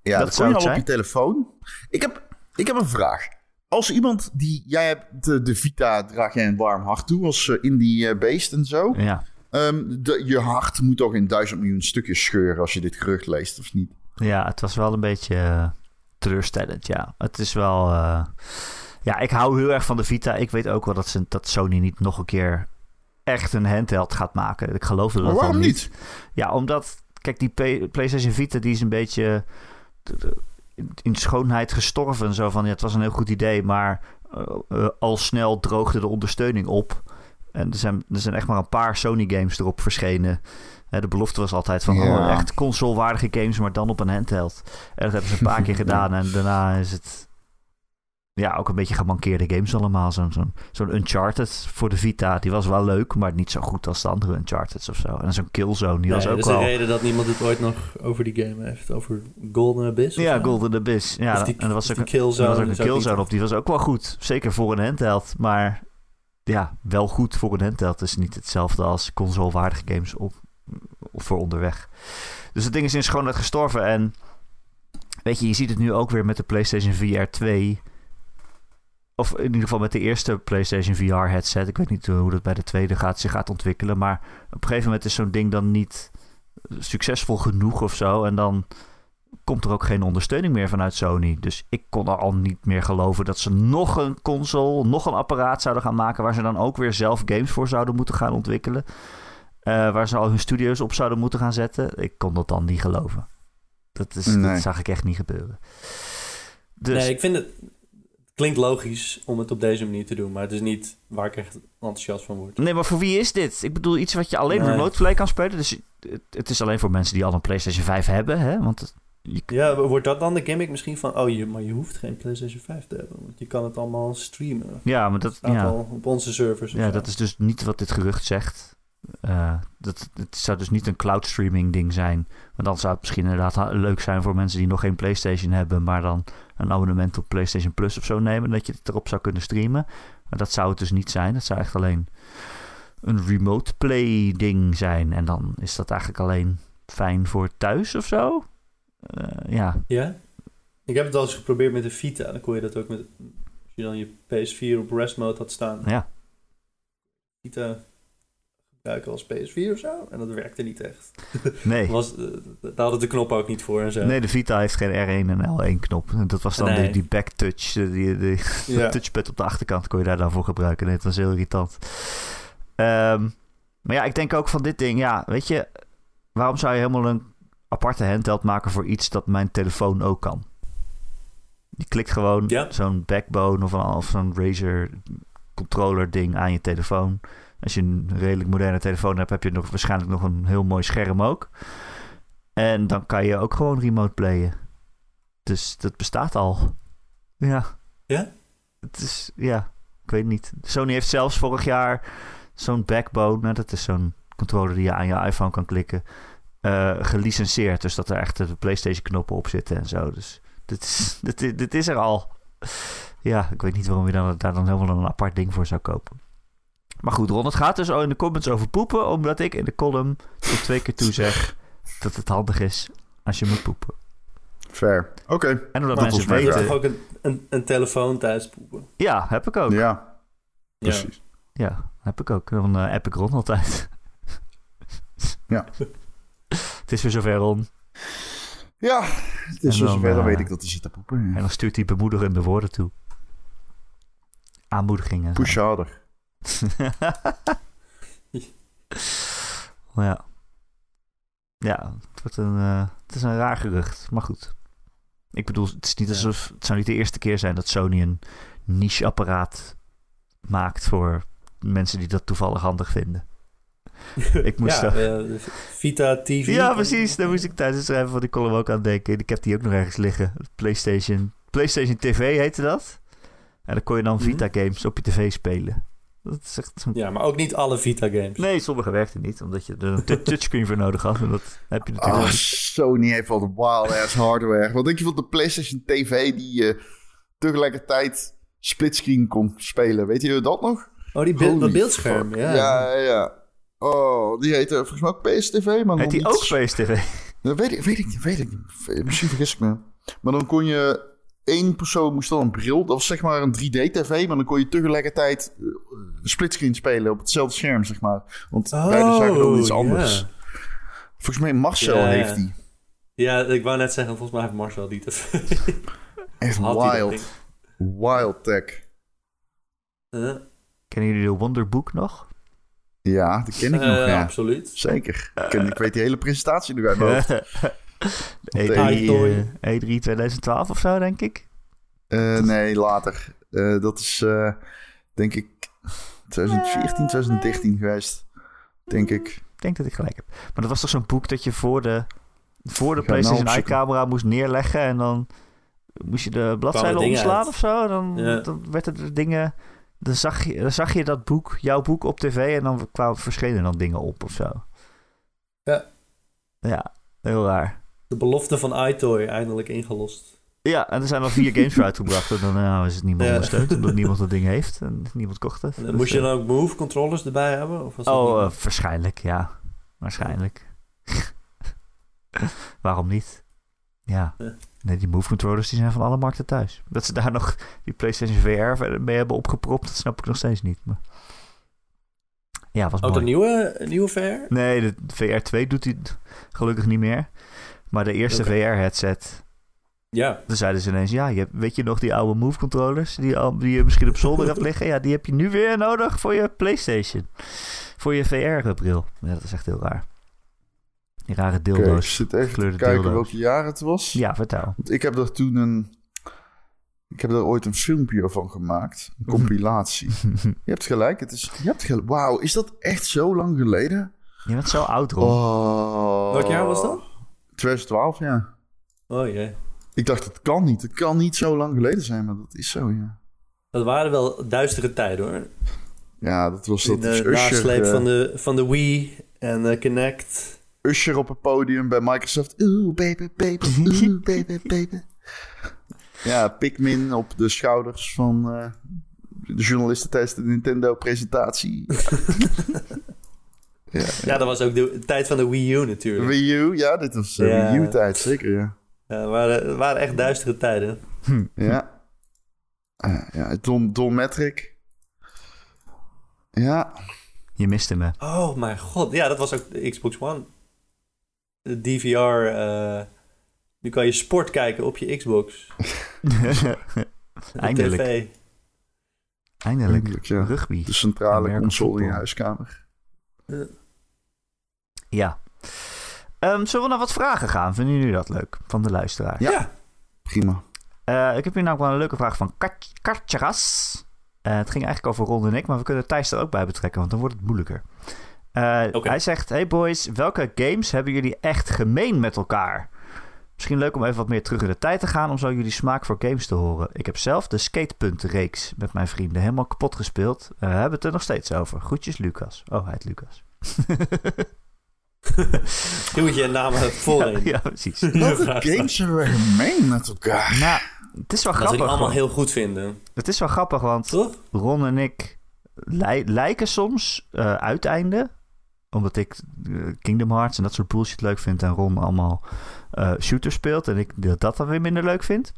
Ja, Dat dat, zou je al op je telefoon. Ik heb, ik heb een vraag. Als iemand die... Jij hebt de, de Vita, draag jij een warm hart toe als eh, indie beest en zo. Ja, Ehm, de, je hart moet toch in duizend miljoen stukjes scheuren als je dit gerucht leest, of niet? ja het was wel een beetje eh, teleurstellend. Ja, het is wel. eh, ja, ik hou heel erg van de Vita. Ik weet ook wel dat, ze, dat Sony niet nog een keer echt een handheld gaat maken. Ik geloofde dat Maar waarom al niet? Ja, omdat, kijk, die P- PlayStation Vita die is een beetje in- schoonheid gestorven. Zo van, ja, het was een heel goed idee, maar eh, al snel droogde de ondersteuning op. En er zijn, er zijn echt maar een paar Sony games erop verschenen. Hè, de belofte was altijd van, Ja. oh, echt console-waardige games, maar dan op een handheld. En dat hebben ze een paar keer gedaan en daarna is het... Ja, ook een beetje gemankeerde games allemaal. Zo'n zo'n zo'n Uncharted voor de Vita, die was wel leuk, maar niet zo goed als de andere Uncharted of zo. En zo'n Killzone, die Nee, was dat ook is wel... de reden dat niemand het ooit nog over die game heeft. Over Golden Abyss. of Ja, zo. Golden Abyss. Ja, die- en er was ook een, Killzone er was ook is een ook Killzone niet- op. Die was ook wel goed. Zeker voor een handheld. Maar ja, wel goed voor een handheld is niet hetzelfde als consolewaardige games op, voor onderweg. Dus het ding is in schoonheid gestorven. En weet je, je ziet het nu ook weer met de PlayStation VR 2. Of in ieder geval met de eerste PlayStation VR headset. Ik weet niet hoe dat bij de tweede gaat, zich gaat ontwikkelen. Maar op een gegeven moment is zo'n ding dan niet succesvol genoeg of zo. En dan komt er ook geen ondersteuning meer vanuit Sony. Dus ik kon er al niet meer geloven dat ze nog een console, nog een apparaat zouden gaan maken. Waar ze dan ook weer zelf games voor zouden moeten gaan ontwikkelen. Eh, waar ze al hun studio's op zouden moeten gaan zetten. Ik kon dat dan niet geloven. Dat, is, Nee. dat zag ik echt niet gebeuren. Dus Nee, ik vind het... Klinkt logisch om het op deze manier te doen, maar het is niet waar ik echt enthousiast van word. Nee, maar voor wie is dit? Ik bedoel, iets wat je alleen Nee. remote play kan spelen. Dus het, het is alleen voor mensen die al een PlayStation 5 hebben, hè? Want het- je, Ja, wordt dat dan de gimmick misschien van... Oh, je, maar je hoeft geen PlayStation 5 te hebben, want je kan het allemaal streamen. ja, maar dat, Staat ja, al op onze servers. ja, zo. dat is dus niet wat dit gerucht zegt. Eh, dat, het zou dus niet een cloud streaming ding zijn. Want dan zou het misschien inderdaad leuk zijn voor mensen die nog geen PlayStation hebben, maar dan een abonnement op PlayStation Plus of zo nemen, dat je het erop zou kunnen streamen. Maar dat zou het dus niet zijn. Het zou echt alleen een remote play ding zijn. En dan is dat eigenlijk alleen fijn voor thuis of zo. Eh, ja, Ja? Ik heb het al eens geprobeerd met de Vita. Dan kon je dat ook met... Als je dan je PS4 op rest mode had staan. ja. Vita gebruiken als PS4 of zo. En dat werkte niet echt. Nee. Was, eh, daar hadden de knoppen ook niet voor en zo. Nee, de Vita heeft geen R1 en L1 knop. Dat was dan Nee. die, die backtouch. eh, Die, die, Ja. touchpad op de achterkant kon je daar dan voor gebruiken. Nee, het was heel irritant. Ehm, maar ja, ik denk ook van dit ding. Ja, weet je, waarom zou je helemaal een aparte handheld maken voor iets dat mijn telefoon ook kan? Je klikt gewoon Ja. zo'n backbone of, een, of zo'n Razer controller ding aan je telefoon. Als je een redelijk moderne telefoon hebt, heb je nog, waarschijnlijk nog een heel mooi scherm ook. En dan kan je ook gewoon remote playen. Dus dat bestaat al. Ja. Ja? Het is, ja, ik weet niet. Sony heeft zelfs vorig jaar zo'n backbone, hè, dat is zo'n controller die je aan je iPhone kan klikken, eh gelicenseerd. Dus dat er echt de PlayStation knoppen op zitten en zo. Dus dit is, dit, is- dit is er al. Ja, ik weet niet waarom je dan, daar dan helemaal een apart ding voor zou kopen. Maar goed, Ron, het gaat dus al in de comments over poepen, omdat ik in de column tot twee keer toe zeg dat het handig is als je moet poepen. Fair. Oké. En omdat mensen Je hebt weten... toch ook een, een, een telefoon thuis poepen? Ja, heb ik ook. Ja, Ja, precies. heb ik ook. Dan eh, app ik Ron altijd. Ja. is weer zover, Ron. Ja, het En is zo dan, zover. Dan eh, weet ik dat hij zit te poepen. En dan stuurt hij bemoedigende woorden toe. Aanmoedigingen. Push harder. Ja. Ja, het, wordt een, eh, het is een raar gerucht. Maar goed. Ik bedoel, het, is niet Ja. alsof, het zou niet de eerste keer zijn dat Sony een niche-apparaat maakt voor mensen die dat toevallig handig vinden. Ik moest ja, eh, de Vita TV. Ja, precies. Daar moest ik tijdens het schrijven van die column ook aan denken. Ik heb die ook nog ergens liggen. PlayStation, PlayStation TV heette dat. En dan kon je dan Mhm. Vita games op je tv spelen. Dat is echt. Ja, maar ook niet alle Vita games. Nee, sommige werkten niet, omdat je er een tou- touchscreen voor nodig had. En dat heb je natuurlijk Ah, niet. Sony heeft wel de wild ass hardware. Wat denk je van de PlayStation TV die je tegelijkertijd splitscreen kon spelen? Weet je dat nog? Oh, die beeld, dat beeldscherm, fuck. ja. ja. ja. Oh, die heette volgens mij ook PSTV, maar Heet die niet- ook PSTV? Dat weet ik, weet ik niet, weet ik niet. Misschien vergis ik me. Maar dan kon je... één persoon moest dan een bril. Dat was zeg maar een 3D-tv. Maar dan kon je tegelijkertijd eh, splitscreen spelen op hetzelfde scherm, zeg maar. Want Oh, beide zagen dan iets anders. Volgens mij Marcel heeft die. Ja, ik wou net zeggen, volgens mij heeft Marcel die tv. Echt hij wild. Wild tech. Eh, Kennen jullie de Wonderbook nog? Ja, dat ken ik nog, eh, ja. Absoluut. Zeker. Ik, ken- ik weet die hele presentatie nog uit mijn hoofd. E3, iToy. eh, E3 2012 of zo, denk ik. Eh, nee, later. Eh, dat is, eh, denk ik, 2014, 2013 geweest. Denk ik. Ik denk dat ik gelijk heb. Maar dat was toch zo'n boek dat je voor de, voor de nou PlayStation opzoeken. Eye-camera moest neerleggen. En dan moest je de bladzijden dingen omslaan uit. of zo. Dan, Ja. dan werden er dingen... Dan zag, je, dan zag je dat boek, jouw boek op tv. En dan kwamen verschenen dan dingen op of zo. Ja. Ja, heel raar. De belofte van iToy eindelijk ingelost. Ja, en er zijn al vier games voor uitgebracht. En dan nou, is het niet meer Ja. ondersteund. Omdat niemand dat ding heeft. En niemand kocht het. En Dus, moest je dan ook Move controllers erbij hebben? Of was Oh, eh, waarschijnlijk, ja. Waarschijnlijk. Waarom niet? Ja. Ja. Nee, die Move controllers die zijn van alle markten thuis. Dat ze daar nog die PlayStation VR mee hebben opgepropt, dat snap ik nog steeds niet. Maar... Ja, was Ook mooi. een nieuwe, nieuwe VR? Nee, de VR 2 doet hij gelukkig niet meer. Maar de eerste. VR-headset, Ja. toen zeiden ze ineens... Ja, je hebt, weet je nog die oude Move-controllers die, al- die je misschien op zolder hebt liggen? Ja, die heb je nu weer nodig voor je PlayStation. Voor je VR-bril. Ja, dat is echt heel raar. Die rare Oké, ik dildo's. zit even te kijken dildo's. welke jaar het was. Ja, vertel. Want ik heb er toen een... Ik heb er ooit een filmpje van gemaakt. Een compilatie. je hebt gelijk. Het is... Je hebt gelijk. Wauw, is dat echt zo lang geleden? Je bent zo oud, Ron. Oh. Welk jaar was dat? 2012, ja. Oh jee. Ik dacht, het kan niet. Het kan niet zo lang geleden zijn, maar dat is zo, ja. Dat waren wel duistere tijden hoor. Ja, dat was In dat is de nasleep eh, van de, van de Wii en eh, Kinect. Usher op het podium bij Microsoft. Oeh, baby, baby, oeh, baby, baby. Ja, Pikmin op de schouders van eh, de journalisten tijdens de Nintendo-presentatie. ja. Ja, dat was ook de tijd van de Wii U natuurlijk. Wii U, ja, dit was eh, Ja. Wii U-tijd, zeker, ja. Ja, het waren, het waren echt duistere tijden. Ja, Eh, ja Don, Don Metric. Ja, Je miste me. Oh mijn god. Ja, dat was ook de Xbox One. De DVR. eh, nu kan je sport kijken op je Xbox. De Eindelijk. TV. Eindelijk. Eindelijk, ja. Rugby. de centrale American console in je huiskamer. Ja. Ehm, zullen we naar wat vragen gaan? Vinden jullie dat leuk? Van de luisteraar. Ja. Ja. Prima. Eh, ik heb hier nou wel een leuke vraag van Kat- Katjaras. Eh, het ging eigenlijk over Ron en ik, maar we kunnen Thijs er ook bij betrekken, want dan wordt het moeilijker. Eh. Hij zegt: Hey boys, welke games hebben jullie echt gemeen met elkaar? Misschien leuk om even wat meer terug in de tijd te gaan om zo jullie smaak voor games te horen. Ik heb zelf de Skatepunt-reeks met mijn vrienden helemaal kapot gespeeld. Eh, we hebben het er nog steeds over. Groetjes, Lucas. Oh, hij heet Lucas. Je moet je namen voorheen. ja, precies. Welke games hebben we gemeen met elkaar? nou, het is wel Dat ze die grappig. allemaal want- heel goed vinden. Het is wel grappig, want Toch? Ron en ik lij- lijken soms eh uiteinden. Omdat ik eh, Kingdom Hearts en dat soort bullshit leuk vind. En Ron allemaal eh shooters speelt. En ik dat, dat dan weer minder leuk vind.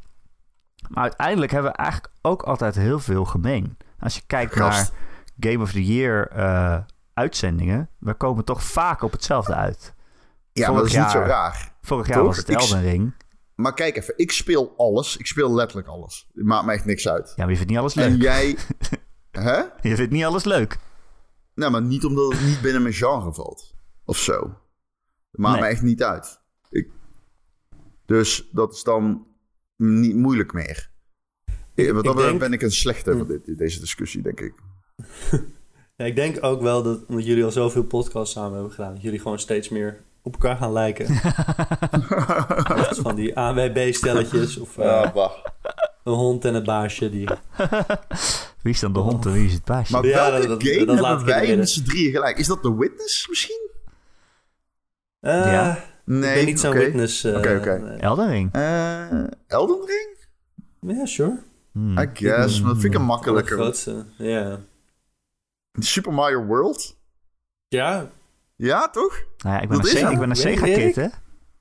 Maar uiteindelijk hebben we eigenlijk ook altijd heel veel gemeen. Als je kijkt Gast. naar Game of the Year eh, uitzendingen. We komen toch vaak op hetzelfde uit. Ja, maar dat is niet zo raar. Vorig jaar Toch? was het Elden Ring. Maar kijk even, ik speel alles. Ik speel letterlijk alles. Het maakt me echt niks uit. Ja, maar je vindt niet alles En leuk. jij... Hè? Je vindt niet alles leuk. Nou, maar niet omdat het niet binnen mijn genre valt. Of zo. Het maakt Nee. me echt niet uit. Ik... Dus dat is dan niet moeilijk meer. Eh, Wat dat betreft denk- ben ik een slechte van dit, deze discussie, denk ik. Ja, ik denk ook wel dat omdat jullie al zoveel podcasts samen hebben gedaan, dat jullie gewoon steeds meer op elkaar gaan lijken. Van die AWB-stelletjes of eh, bah. Een hond en een baasje. Die... Wie is dan de hond en wie is het baasje? Maar Ja, welke dat- dat- game dat laat wij met z'n drieën gelijk? Is dat The Witness misschien? Eh, Ja. Nee, ik ben niet zo'n oké. witness. eh, Oké, oké. nee. Elden Ring. Eh, Elden Ring? Ja, sure. Hmm. I guess, maar dat vind ik een De makkelijker. grootste. Ja. Super Mario World? Ja. Ja, toch? Nou ja, ik ben Dat een, Sega, ik ben een hè?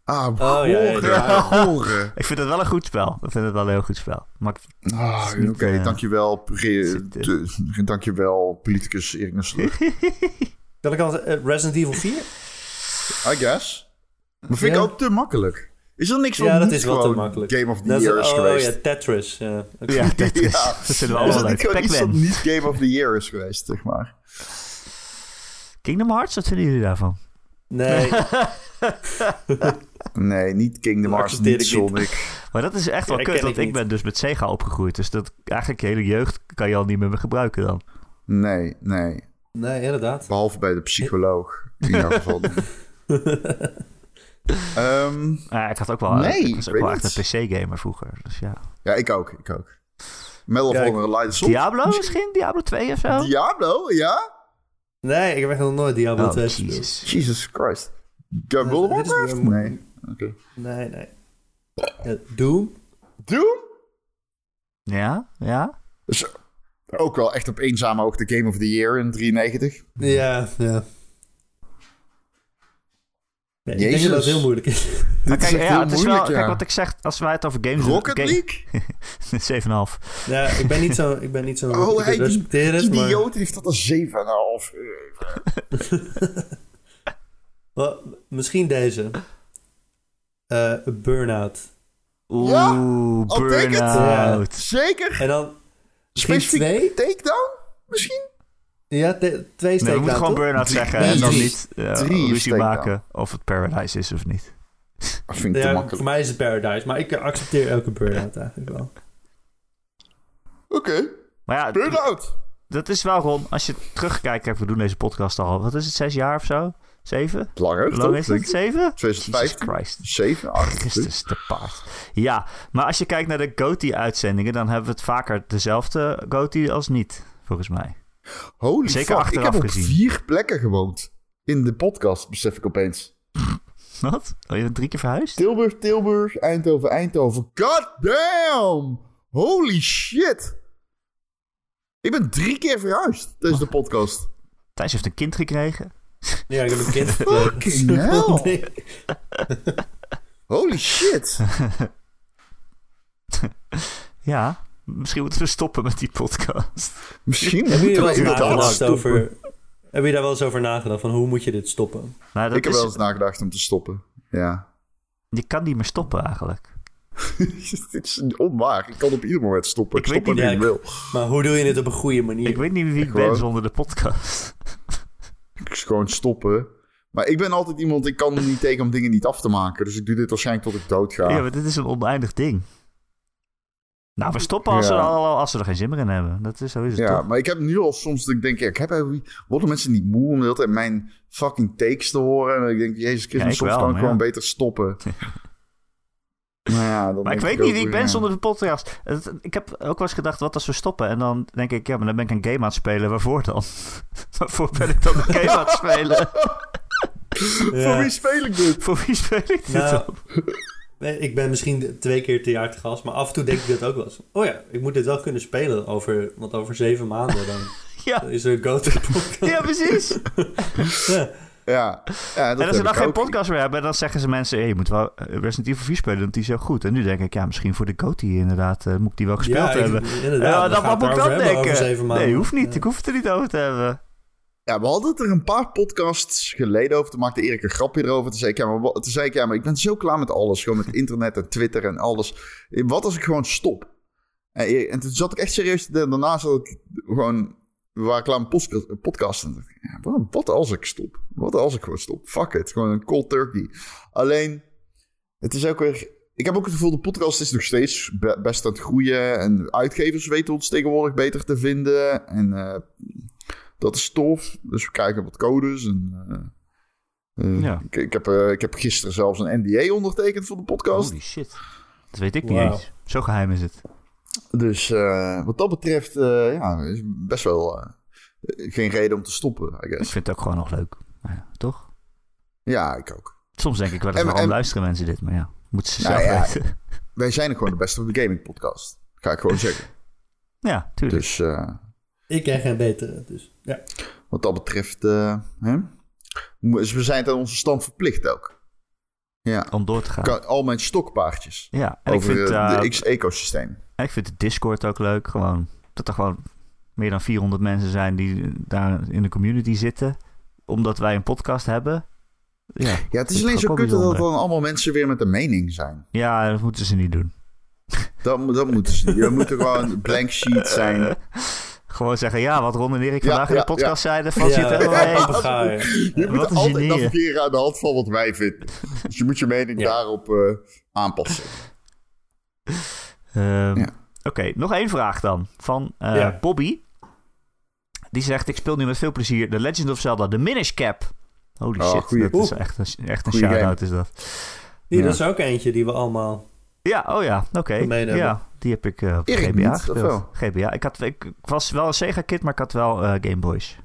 Ah, Oh, ja, ja, horen, ja. horen. Ik vind het wel een goed spel. Ik vind het wel een heel goed spel. Maar Ah, Oké, eh, dankjewel. Re- eh, de- dankjewel, politicus Erik Nusselder. Kan ik al eh, Resident Evil 4? I guess. Maar vind ik ook te makkelijk. Is er niks van Ja, dat is wel te gewoon makkelijk. Game of the Dat Year is oh geweest? ja, Tetris. Ja. Tetris. Ja. Dat vinden we is allemaal dat niet iets dat niet Game of the Year is geweest, zeg maar? Kingdom Hearts, wat vinden jullie daarvan? Nee, Nee, niet Kingdom Hearts, niet niet. Sonic. Maar dat is echt wel Ja, kut, want ik ben dus met Sega opgegroeid. Dus dat eigenlijk je hele jeugd kan je al niet meer gebruiken dan. Nee, nee. nee, inderdaad. Behalve bij de psycholoog. In jouw geval. Ehm, Ja, ik had ook wel, Nee, ik was ook wel echt een PC-gamer vroeger. Dus ja. ja, ik ook, ik ook. Medal of Honor, Light of. Diablo misschien? Diablo 2 of zo? Diablo, ja? Nee, ik heb echt nog nooit Diablo Oh, 2 gespeeld. jezus. Jesus Christ. Go- World of Warcraft? Nee. Oké. Nee, nee. Doom? Doom? Ja, ja. Dus ook wel echt op eenzame hoogte Game of the Year in 93. Ja, ja. Nee, ik denk dat het Jezus. heel moeilijk is. Maar kijk, is echt ja, heel het is wel, moeilijk, kijk wat ik zeg, als wij het over games Rocket game- League? 7,5. Ja, ik ben niet zo... Ik ben niet zo Oh, hij, die het, maar... idioot heeft dat als 7,5. Wel, misschien deze. Eh Burnout. Oeh, Ja, burn-out. Zeker. En dan Specifiek twee? takedown? Misschien? Ja, te- twee Nee, we moeten takedown, gewoon burn-out Drie- zeggen en dan niet uh, Drie is ruzie maken of het Paradise is of niet. Dat vind ik te Ja, makkelijk. voor mij is het Paradise, maar ik accepteer elke burn-out eigenlijk wel. Oké, Maar ja, burn-out. dat is wel Ron, als je terugkijkt, kijk, we doen deze podcast al, wat is het, zes jaar of zo? Zeven? Langer, Hoe lang is het? Zeven? Jesus 2015? Christ. 7, 8. Christus te paard. Ja, maar als je kijkt naar de GOTY-uitzendingen, dan hebben we het vaker dezelfde GOTY als niet, volgens mij. Holy Zeker fuck, ik heb op vier plekken gewoond. In de podcast, besef ik opeens. Wat? Oh, je bent drie keer verhuisd? Tilburg, Tilburg, Eindhoven, Eindhoven. God damn! Holy shit! Ik ben drie keer verhuisd tijdens de podcast. Thijs heeft een kind gekregen. Ja, ik heb een kind. Fucking hell. Holy shit! Ja, misschien moeten we stoppen met die podcast. Misschien Hebben jullie moeten wel nagedacht over... Hebben jullie daar wel eens over nagedacht? Van hoe moet je dit stoppen? Nou, dat Ik heb is, wel eens nagedacht om te stoppen. Ja. Je kan niet meer stoppen eigenlijk. Dit is onwaar. Ik kan op ieder moment stoppen. Ik, Ik weet stop niet, wanneer ik wil. Maar hoe doe je dit op een goede manier? Ik weet niet wie ik Gewoon. ben zonder de podcast. Gewoon stoppen. Maar ik ben altijd iemand, ik kan er niet tegen om dingen niet af te maken. Dus ik doe dit waarschijnlijk tot ik dood ga. Ja, maar dit is een oneindig ding. Nou, we stoppen als, Ja. we, al- als we er geen zin meer in hebben. Dat is, zo is het Ja, toch? maar ik heb nu al soms dat ik denk, ja, ik heb worden mensen niet moe om de hele tijd mijn fucking takes te horen? En ik denk, jezus Christus, Ja, ik soms wel, kan ik gewoon beter stoppen. maar ja, dan Maar ik weet niet wie ik ben ja. zonder de podcast. Het- Ik heb ook wel eens gedacht, wat als we stoppen? En dan denk ik, ja, maar dan ben ik een game aan het spelen. Waarvoor dan? Waarvoor ben ik dan een game aan het spelen? Voor wie speel ik dit? Voor wie speel ik dit Nou, nee, ik ben misschien twee keer te jaar te gast, maar af en toe denk ik dit ook wel eens. Oh ja, ik moet dit wel kunnen spelen over, want over zeven maanden dan Ja, is er een go-to podcast. ja, precies. Ja. Ja, ja dat en als we heb dan geen ook. podcast meer hebben, dan zeggen ze mensen... Hey, je moet wel eh, Resident Evil 4 spelen, want die is zo goed. En nu denk ik, ja, misschien voor de GOTY inderdaad... eh, moet ik die wel gespeeld Ja, ik- hebben. Ja, gaan wat moet ik dan denken? Nee, hoeft niet. Ja. Ik hoef het er niet over te hebben. Ja, we hadden het er een paar podcasts geleden over. Toen maakte Erik een grapje erover. Toen zei ik, ja, maar, wat- toen zei ik, ja, maar ik ben zo klaar met alles. Gewoon met internet en Twitter en alles. Wat als ik gewoon stop? En, Erik- en toen zat ik echt serieus... Daarna zat ik gewoon... We waren klaar met postka- podcast. En dacht ik, ja, wat, wat als ik stop? Wat als ik gewoon stop? Fuck it. Gewoon een cold turkey. Alleen, het is ook weer... Ik heb ook het gevoel, de podcast is nog steeds be- best aan het groeien. En uitgevers weten ons tegenwoordig beter te vinden. En eh, dat is tof. Dus we krijgen wat codes. En, eh, eh, Ja. ik, ik, heb, eh, ik heb gisteren zelfs een NDA ondertekend voor de podcast. Holy shit. Dat weet ik niet eens. Zo geheim is het. Dus eh, wat dat betreft, eh, ja, is best wel eh, geen reden om te stoppen, I Ik guess. vind het ook gewoon nog leuk. Ja, toch? Ja, ik ook. Soms denk ik wel eens, En- waarom en- luisteren mensen dit? Maar ja, moeten ze Nou zelf ja. weten. Wij zijn gewoon de beste op de gaming podcast. Ga ik gewoon zeggen. Ja, tuurlijk. Dus eh, Ik ken geen betere, dus ja. wat dat betreft, eh, hè? Dus we zijn aan onze stand verplicht ook. Ja, Om door te gaan. Kan- al mijn stokpaardjes Ja, en over ik vind, eh, de X-ecosysteem. en ik vind de Discord ook leuk. Gewoon, dat er gewoon meer dan 400 mensen zijn die daar in de community zitten. Omdat wij een podcast hebben. Ja, Ja, het is alleen zo kut dat er dan allemaal mensen weer met een mening zijn. ja dat moeten ze niet doen. Dat, dat moeten ze niet. We moeten gewoon een blank sheet zijn. Gewoon zeggen, ja, wat Ron en Erik Ja, vandaag in ja, de podcast zeiden. Van Ja, zit helemaal ja, mee. papegaaien. Je moet een altijd navigeren aan de hand van wat wij vinden. Dus je moet je mening Ja. daarop eh, aanpassen. Ehm, Ja. Oké, nog één vraag dan. Van eh, Ja. Bobby. Die zegt, ik speel nu met veel plezier The Legend of Zelda, The Minish Cap. Holy Oh, shit, goeie. dat is echt een, echt een shout-out is dat. Die, Ja. dat is ook eentje die we allemaal... Ja, oh ja, oké. Ja, die heb ik eh, op Erik GBA niet, gespeeld. GBA. Ik, had, ik, ik was wel een Sega-kid, maar ik had wel eh Game Boys.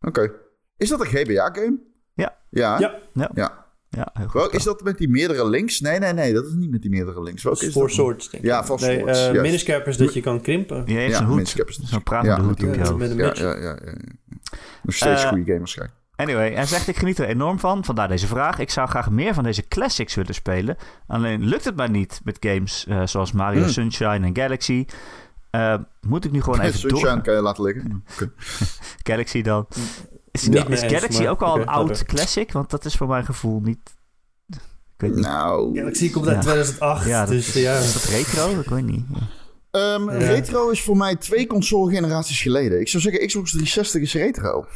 Oké. Is dat een GBA-game? Ja. Ja. Ja. ja. Ja, heel goed. Welk, is dat met die meerdere links? Nee, nee, nee. Dat is niet met die meerdere links. Welke is Voor dat? Swords, denk ik. Ja, voor nee, Swords, eh, dat je kan krimpen. Je heeft Ja, een hoed. Miniscap is het. Zo'n pratende Ja, hoed op met een Ja, ja, ja, ja. ja. Nog steeds Eh, goede game waarschijnlijk. Anyway, hij zegt ik geniet er enorm van. Vandaar deze vraag. Ik zou graag meer van deze classics willen spelen. Alleen lukt het maar niet met games eh, zoals Mario Hmm. Sunshine en Galaxy. Eh, moet ik nu gewoon even Sunshine door... kan je laten liggen. Galaxy dan. Is, Galaxy maar- ook al een oud classic? Want dat is voor mijn gevoel niet... Ik weet niet. Nou, Galaxy komt uit Ja. 2008, ja, dat dus is, ja. is dat retro? Ik weet niet. ehm, Ja. retro is voor mij twee console generaties geleden. Ik zou zeggen Xbox 360 is retro.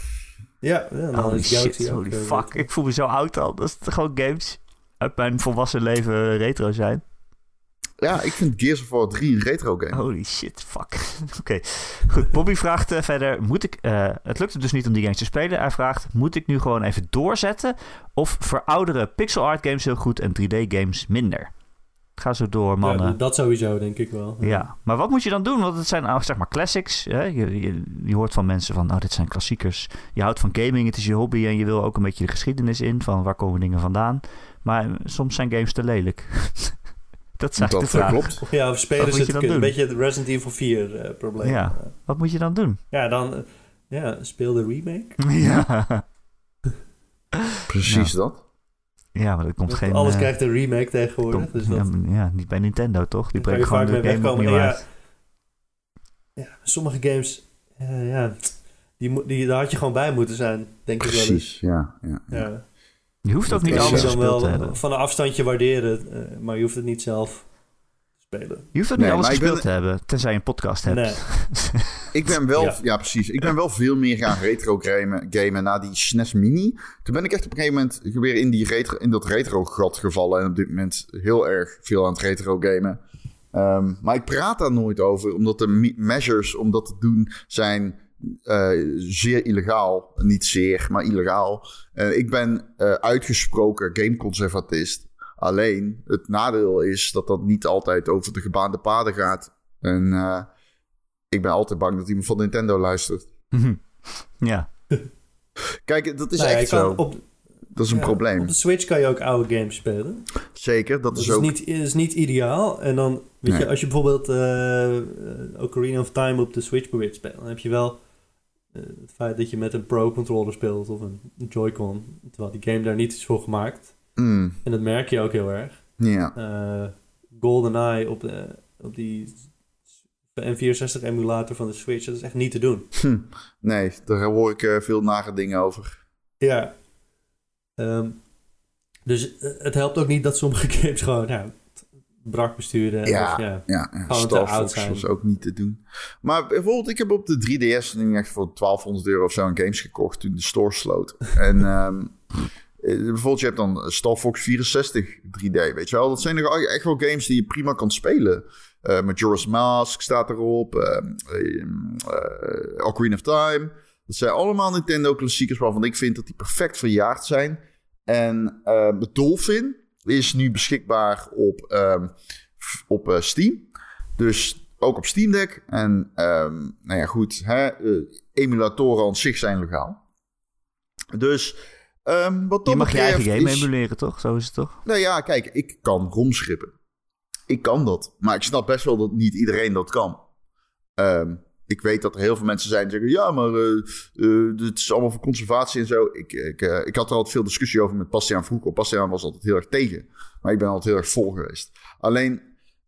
Ja, ja dan Holy shit, ook, holy eh, fuck. Ik voel me zo oud al. Dat is gewoon games uit mijn volwassen leven retro zijn. Ja, ik vind Gears of War 3 een retro game. Holy shit, fuck. Oké, goed. Bobby vraagt eh, verder, moet ik... eh, het lukt hem dus niet om die games te spelen. Hij vraagt, moet ik nu gewoon even doorzetten? Of verouderen pixel art games heel goed en 3D games minder? Ga zo door, Ja, mannen. dat sowieso, denk ik wel. Ja, maar wat moet je dan doen? Want het zijn nou, zeg maar classics. Hè? Je, je, je hoort van mensen van, nou, dit zijn klassiekers. Je houdt van gaming, het is je hobby en je wil ook een beetje de geschiedenis in van waar komen dingen vandaan. Maar eh, soms zijn games te lelijk. dat is eigenlijk Dat de eh, klopt. Ja, of spelen ze het. Een beetje het Resident Evil 4 eh, probleem. Ja. Wat moet je dan doen? ja, dan eh, ja, speel de remake. ja. Precies dat. ja, maar er komt geen... Alles krijgt een remake tegenwoordig. komt- dus dat, ja, niet bij Nintendo, toch? Die brengen je gewoon vaak de mee game opnieuw ja, uit. ja, sommige games, eh, ja, die, die, daar had je gewoon bij moeten zijn, denk ik wel eens. Precies, ja. ja. Je hoeft ook niet alles dan wel te hebben. van een afstandje waarderen, eh, maar je hoeft het niet zelf te spelen. Je hoeft ook Nee, niet alles gespeeld ben- te hebben, tenzij je een podcast hebt. Nee. Ik ben wel, ja. Ja. precies. Ik ben wel veel meer gaan retro gamen, gamen na die SNES Mini. Toen ben ik echt op een gegeven moment weer in, die retro, in dat retro gat gevallen. En op dit moment heel erg veel aan het retro gamen. Ehm, maar ik praat daar nooit over, omdat de me- measures om dat te doen zijn eh, zeer illegaal. Niet zeer, maar illegaal. Eh, ik ben eh, uitgesproken gameconservatist. Alleen, het nadeel is dat dat niet altijd over de gebaande paden gaat. En eh, ik ben altijd bang dat iemand van Nintendo luistert. ja. Kijk, dat is Nou ja, echt zo. Op, Dat is een ja, probleem. Op de Switch kan je ook oude games spelen. Zeker, dat Dat is is, ook... niet, is niet ideaal. En dan, weet Nee. je, als je bijvoorbeeld Ocarina of Time op de Switch probeert te spelen, dan heb je wel het feit dat je met een Pro-controller speelt of een Joy-Con, terwijl die game daar niet is voor gemaakt. Mm, En dat merk je ook heel erg. ja. eh GoldenEye op, de, op die N64-emulator van de Switch, dat is echt niet te doen. Hm. Nee, daar hoor ik eh, veel nare dingen over. Ja. Ehm, dus eh, het helpt ook niet dat sommige games gewoon ja, brak besturen. Ja. Of, ja. Ja, ja zijn. was ook niet te doen. Maar bijvoorbeeld, ik heb op de 3DS nu echt voor 1200 euro of zo een games gekocht toen de store sloot. en eh, bijvoorbeeld, je hebt dan Star Fox 64 3D, weet je wel. Dat zijn er echt wel games die je prima kan spelen. Eh Majora's Mask staat erop. eh, Ocarina of Time. Dat zijn allemaal Nintendo klassiekers waarvan ik vind dat die perfect verjaard zijn. En de Dolphin is nu beschikbaar op, ehm, op eh, Steam. Dus ook op Steam Deck. En ehm, nou ja, goed. Hè, eh, emulatoren aan zich zijn legaal. Dus ehm, wat dat Je mag je eigen game is- emuleren, toch? Zo is het toch? nou ja, kijk, ik kan romschippen. Ik kan dat. Maar ik snap best wel dat niet iedereen dat kan. Ik weet dat er heel veel mensen zijn die zeggen... ja, maar eh eh, het is allemaal voor conservatie en zo. Ik, ik, eh, ik had er altijd veel discussie over met Bastiaan vroeger. Bastiaan was altijd heel erg tegen. Maar ik ben altijd heel erg vol geweest. Alleen,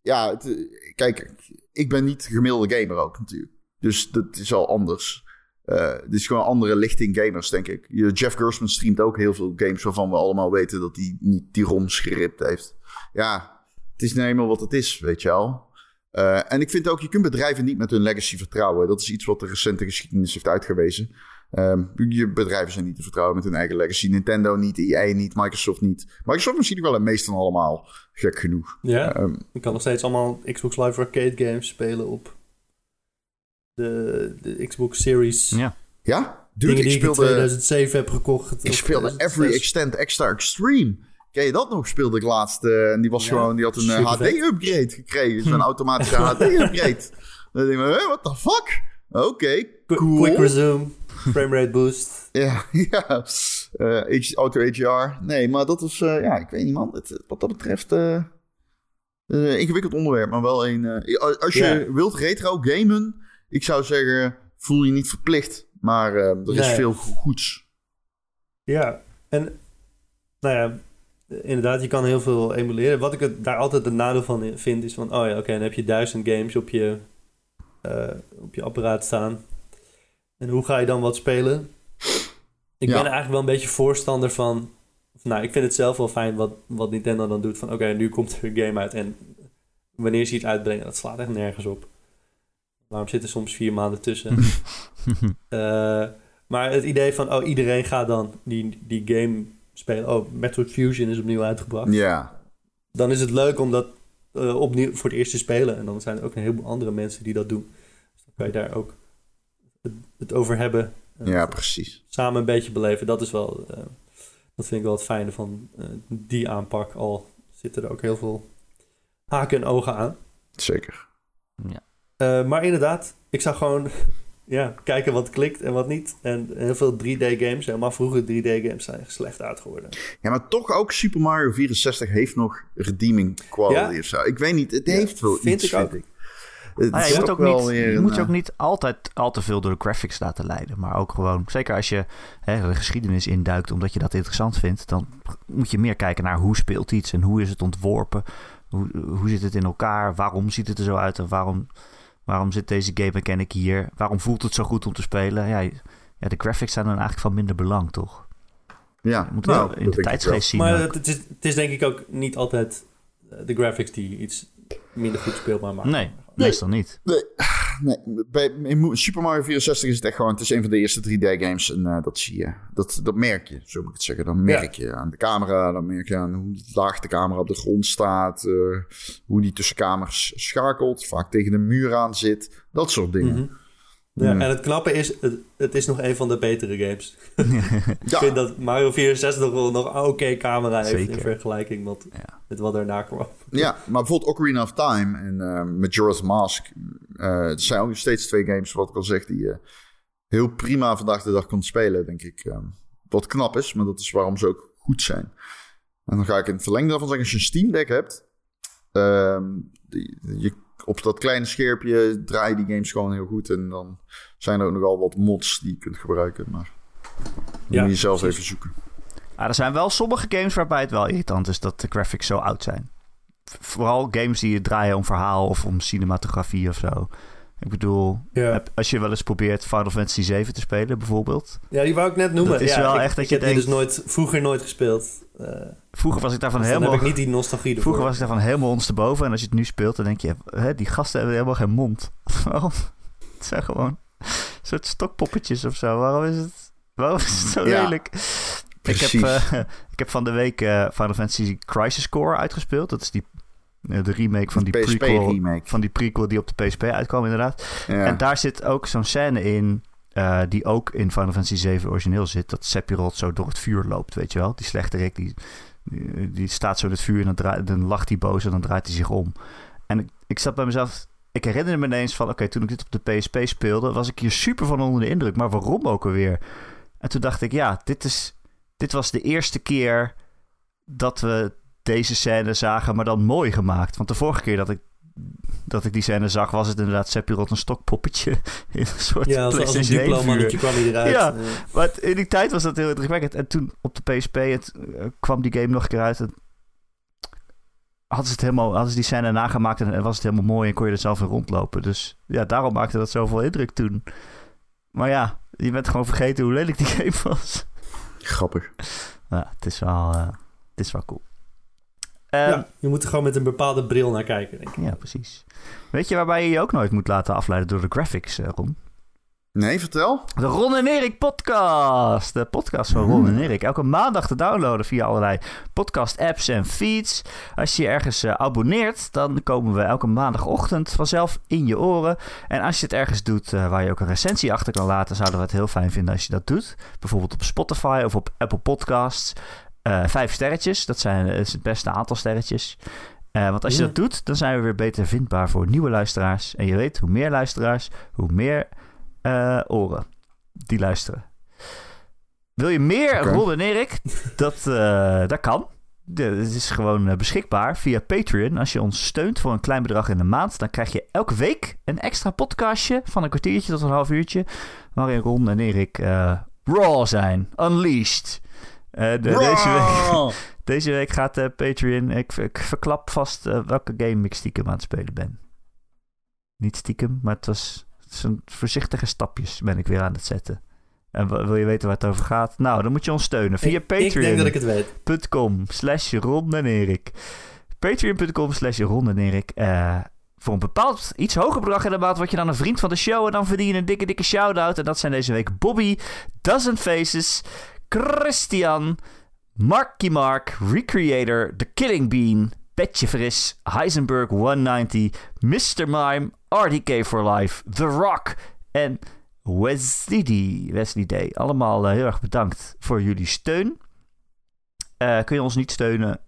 ja, het, eh, kijk, ik ben niet de gemiddelde gamer ook natuurlijk. Dus dat is al anders. Eh het is gewoon andere lichting gamers, denk ik. Je- Jeff Gersman streamt ook heel veel games waarvan we allemaal weten dat hij niet die ROMs geript heeft. Ja, het is nou eenmaal wat het is, weet je wel. Eh, en ik vind ook, je kunt bedrijven niet met hun legacy vertrouwen. Dat is iets wat de recente geschiedenis heeft uitgewezen. Ehm, je bedrijven zijn niet te vertrouwen met hun eigen legacy. Nintendo niet, EA niet, Microsoft niet. Microsoft misschien wel het meest van allemaal. Gek genoeg. Ja, Ehm, je kan nog steeds allemaal Xbox Live Arcade games spelen op de, de Xbox Series. Ja. ja, dude, Dingen ik die ik in speelde... 2007 heb gekocht. Ik speelde 2006. Every Extend Extra Extreme. Ken je dat nog? Speelde ik laatst. eh, en die was Ja, gewoon, die had een eh, supervet. HD-upgrade gekregen. Zo'n automatische HD-upgrade. Dan denk ik, what the fuck? Oké, cool. Quick resume, framerate boost. Ja, ja. Eh, H- Auto HDR. Nee, maar dat was, eh, ja, ik weet niet man. Het, wat dat betreft, ingewikkeld onderwerp, maar wel een... als je wilt retro gamen, ik zou zeggen, voel je niet verplicht. Maar eh, er is Nee. veel go- goeds. Ja, en nou ja, inderdaad, je kan heel veel emuleren. Wat ik het, daar altijd het nadeel van vind, is van, oh ja, oké, dan heb je duizend games op je, eh, op je apparaat staan. En hoe ga je dan wat spelen? Ik Ja. ben eigenlijk wel een beetje voorstander van, nou, ik vind het zelf wel fijn wat, wat Nintendo dan doet. Van, oké, nu komt er een game uit en wanneer ze iets uitbrengen, dat slaat echt nergens op. Waarom zitten soms vier maanden tussen? Eh, maar het idee van, oh, iedereen gaat dan die, die game spelen. Oh, Metroid Fusion is opnieuw uitgebracht. Ja, Dan is het leuk om dat eh, opnieuw voor het eerst te spelen. En dan zijn er ook een heleboel andere mensen die dat doen. Dus dan kan je daar ook het, het over hebben. En ja, precies. Samen een beetje beleven. Dat is wel, eh, dat vind ik wel het fijne van eh, die aanpak. Al zitten er ook heel veel haken en ogen aan. Zeker. Eh, maar inderdaad, ik zou gewoon ja, kijken wat klikt en wat niet. En heel veel 3D-games, helemaal vroeger 3D-games, zijn slecht uitgeworden. Ja, maar toch ook Super Mario 64 heeft nog redeeming quality Ja? of zo. Ik weet niet, het Ja, heeft wel vind iets, ik ook. vind ik. Nou ja, je moet, ook niet, weer je moet je ook eh, niet altijd al te veel door de graphics laten leiden. Maar ook gewoon, zeker als je hè, de geschiedenis induikt omdat je dat interessant vindt, dan moet je meer kijken naar hoe speelt iets en hoe is het ontworpen. Hoe, hoe zit het in elkaar? Waarom ziet het er zo uit? En waarom, waarom zit deze game mechanic hier? Waarom voelt het zo goed om te spelen? Ja, ja, de graphics zijn dan eigenlijk van minder belang, toch? Ja, Je moet nou, in de tijdsgeest zien. Maar het is, het is denk ik ook niet altijd eh, de graphics die iets minder goed speelbaar maken. Nee, meestal niet. Nee, bij in Mo- Super Mario 64 is het echt gewoon... Het is een van de eerste 3D-games en eh, dat zie je. Dat, dat merk je, zo moet ik het zeggen. Dan merk je aan de camera, dan merk je aan hoe laag de camera op de grond staat... eh, hoe die tussen kamers schakelt, vaak tegen de muur aan zit. Dat soort dingen. Mhm. Ja. En het knappe is, het, het is nog een van de betere games. Ik vind dat Mario 64 nog wel nog een oké camera heeft Zeker. in vergelijking met, Ja. met wat daarna kwam. ja, maar bijvoorbeeld Ocarina of Time en eh Majora's Mask... eh, het zijn ook nog steeds twee games, wat ik al zeg... die je heel prima vandaag de dag kunt spelen, denk ik. eh, wat knap is, maar dat is waarom ze ook goed zijn. En dan ga ik in het verlengde daarvan zeggen... als je een Steam Deck hebt... ehm, die, je, op dat kleine schermpje draai je die games gewoon heel goed... en dan zijn er ook nogal wat mods die je kunt gebruiken. Maar Ja, moet je zelf precies. even zoeken. Ah, er zijn wel sommige games waarbij het wel irritant is dat de graphics zo oud zijn. Vooral games die je draaien om verhaal of om cinematografie of zo. Ik bedoel, Ja. als je wel eens probeert Final Fantasy 7 te spelen bijvoorbeeld. ja, die wou ik net noemen. Dat is ja, wel ik, echt dat ik je heb die dus denkt- nooit, vroeger nooit gespeeld. Eh, Vroeger was ik daarvan dus helemaal... heb ik niet die nostalgie ervoor. Vroeger was ik daarvan helemaal ondersteboven. En als je het nu speelt, dan denk je... Hè, die gasten hebben helemaal geen mond. Waarom? Het zijn gewoon soort stokpoppetjes of zo. Waarom is het, waarom is het zo Ja, lelijk? Ik heb, eh, ik heb van de week eh, Final Fantasy Crisis Core uitgespeeld. Dat is die, de remake van die, PSP prequel, remake. van die prequel die op de PSP uitkwam inderdaad. Ja. En daar zit ook zo'n scène in... eh, die ook in Final Fantasy 7 origineel zit. Dat Sephiroth zo door het vuur loopt, weet je wel. Die slechterik, die, die, die staat zo in het vuur... en dan lacht hij boos en dan draait hij zich om. En ik, ik zat bij mezelf... Ik herinner me ineens van... Oké, toen ik dit op de PSP speelde... was ik hier super van onder de indruk. Maar waarom ook alweer? En toen dacht ik... Ja, dit, is, dit was de eerste keer... dat we deze scène zagen... maar dan mooi gemaakt. Want de vorige keer dat ik dat ik die scène zag, was het inderdaad Sephiroth een stokpoppetje in een soort ja, als, als een PlayStation 1 duplo vuur. mannetje kwam hij eruit. Ja. Maar in die tijd was dat heel indrukwekkend. En toen op de PSP het, eh, kwam die game nog een keer uit. En hadden ze, het helemaal, hadden ze die scène nagemaakt en, en was het helemaal mooi en kon je er zelf in rondlopen. Dus ja, daarom maakte dat zoveel indruk toen. Maar ja, je bent gewoon vergeten hoe lelijk die game was. Grappig. Ja, het is wel, eh, het is wel cool. Ehm, ja, je moet er gewoon met een bepaalde bril naar kijken, denk ik. ja, precies. Weet je waarbij je je ook nooit moet laten afleiden door de graphics, eh, Ron? Nee, vertel. De Ron en Erik podcast. De podcast van Ron en Erik. Elke maandag te downloaden via allerlei podcast apps en feeds. Als je je ergens eh, abonneert, dan komen we elke maandagochtend vanzelf in je oren. En als je het ergens doet eh, waar je ook een recensie achter kan laten, zouden we het heel fijn vinden als je dat doet. Bijvoorbeeld op Spotify of op Apple Podcasts. Eh, vijf sterretjes, dat zijn, is het beste aantal sterretjes. Eh, want als je Ja. dat doet, dan zijn we weer beter vindbaar voor nieuwe luisteraars. En je weet, hoe meer luisteraars, hoe meer eh, oren die luisteren. Wil je meer. Ron en Erik? Dat, eh, dat kan. Het is gewoon eh, beschikbaar via Patreon. Als je ons steunt voor een klein bedrag in de maand, dan krijg je elke week een extra podcastje van een kwartiertje tot een half uurtje. Waarin Ron en Erik eh, Raw zijn. Unleashed. Eh, de- deze, week, deze week gaat eh, Patreon... Ik, ik verklap vast eh, welke game ik stiekem aan het spelen ben. Niet stiekem, maar het was... Het zijn voorzichtige stapjes ben ik weer aan het zetten. En wil je weten waar het over gaat? Nou, dan moet je ons steunen via ik, Patreon ik denk dat ik het weet. patreon.com slash Ron en Erik. Patreon.com slash Ron en Erik. Eh, voor een bepaald iets hoger bedrag in de maand word je dan een vriend van de show. En dan verdien je een dikke, dikke shout-out. En dat zijn deze week Bobby, Dozen Faces, Christian, Marky Mark, Recreator, The Killing Bean, Petje Fris, Heisenberg 190, Mr. Mime, RDK for Life, The Rock en Wesley D. Wesley D. Allemaal eh, heel erg bedankt voor jullie steun. Eh, kun je ons niet steunen?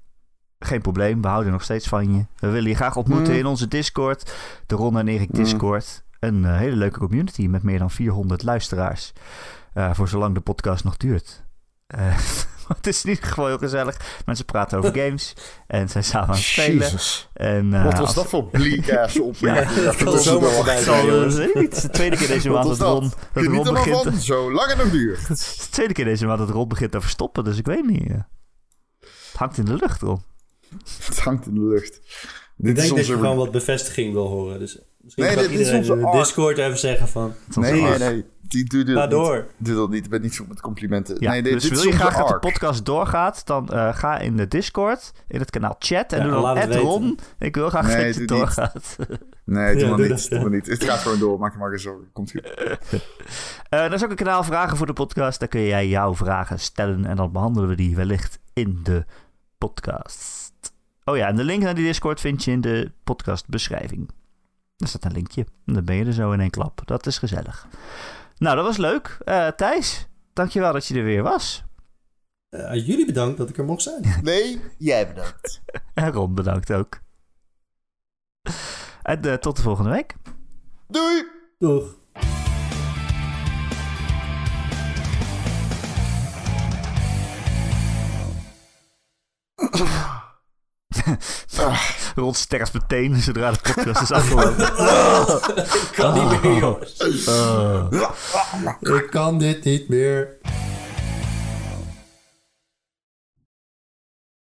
Geen probleem, we houden nog steeds van je. We willen je graag ontmoeten Mm. in onze Discord, de Ron en Erik Mm. Discord. Een eh, hele leuke community met meer dan 400 luisteraars. Voor zolang de podcast nog duurt. Eh, het is in ieder geval heel gezellig. Mensen praten over games en zijn samen aan het spelen. En, eh, Wat was als- dat voor bleak-ass opmerking? Ja, dat zomaar voorbij Het is de tweede keer deze maand was dat Ron, dat? dat begint. van, het nog duurt. Het is de tweede keer deze maand dat Ron begint over stoppen, dus ik weet niet. eh. Het hangt in de lucht, Ron. Het hangt in de lucht. Ik Dit denk is dat je gewoon wat bevestiging wil horen. Dus misschien Nee, kan dit is iedereen onze in de. Discord even zeggen van... Nee, nee, nee. Die doe niet. door. Doe dat niet. Ik ben niet zo met complimenten. Ja, nee, dit, dus dit wil is je graag dat de podcast doorgaat, dan eh, ga in de Discord, in het kanaal chat en Ja, doe dan het. Ron. Ik wil graag Nee, dat je niet. doorgaat. Nee, doe Ja, maar doe niet. dat, Doe ja. maar niet. Het gaat gewoon door. Maak je maar geen zorgen. Komt goed. Eh er is ook een kanaal vragen voor de podcast. Daar kun jij jouw vragen stellen en dan behandelen we die wellicht in de podcast. Oh ja, en de link naar die Discord vind je in de podcastbeschrijving. Daar staat een linkje. En dan ben je er zo in één klap. Dat is gezellig. Nou, dat was leuk. Eh Thijs, dankjewel dat je er weer was. eh, jullie bedankt dat ik er mocht zijn. Nee, jij bedankt. En Ron, bedankt ook. En eh, tot de volgende week. Doei! Doeg. Ron sterft meteen zodra de podcast is afgelopen. ik kan niet meer, jongens. Oh. Ik kan dit niet meer.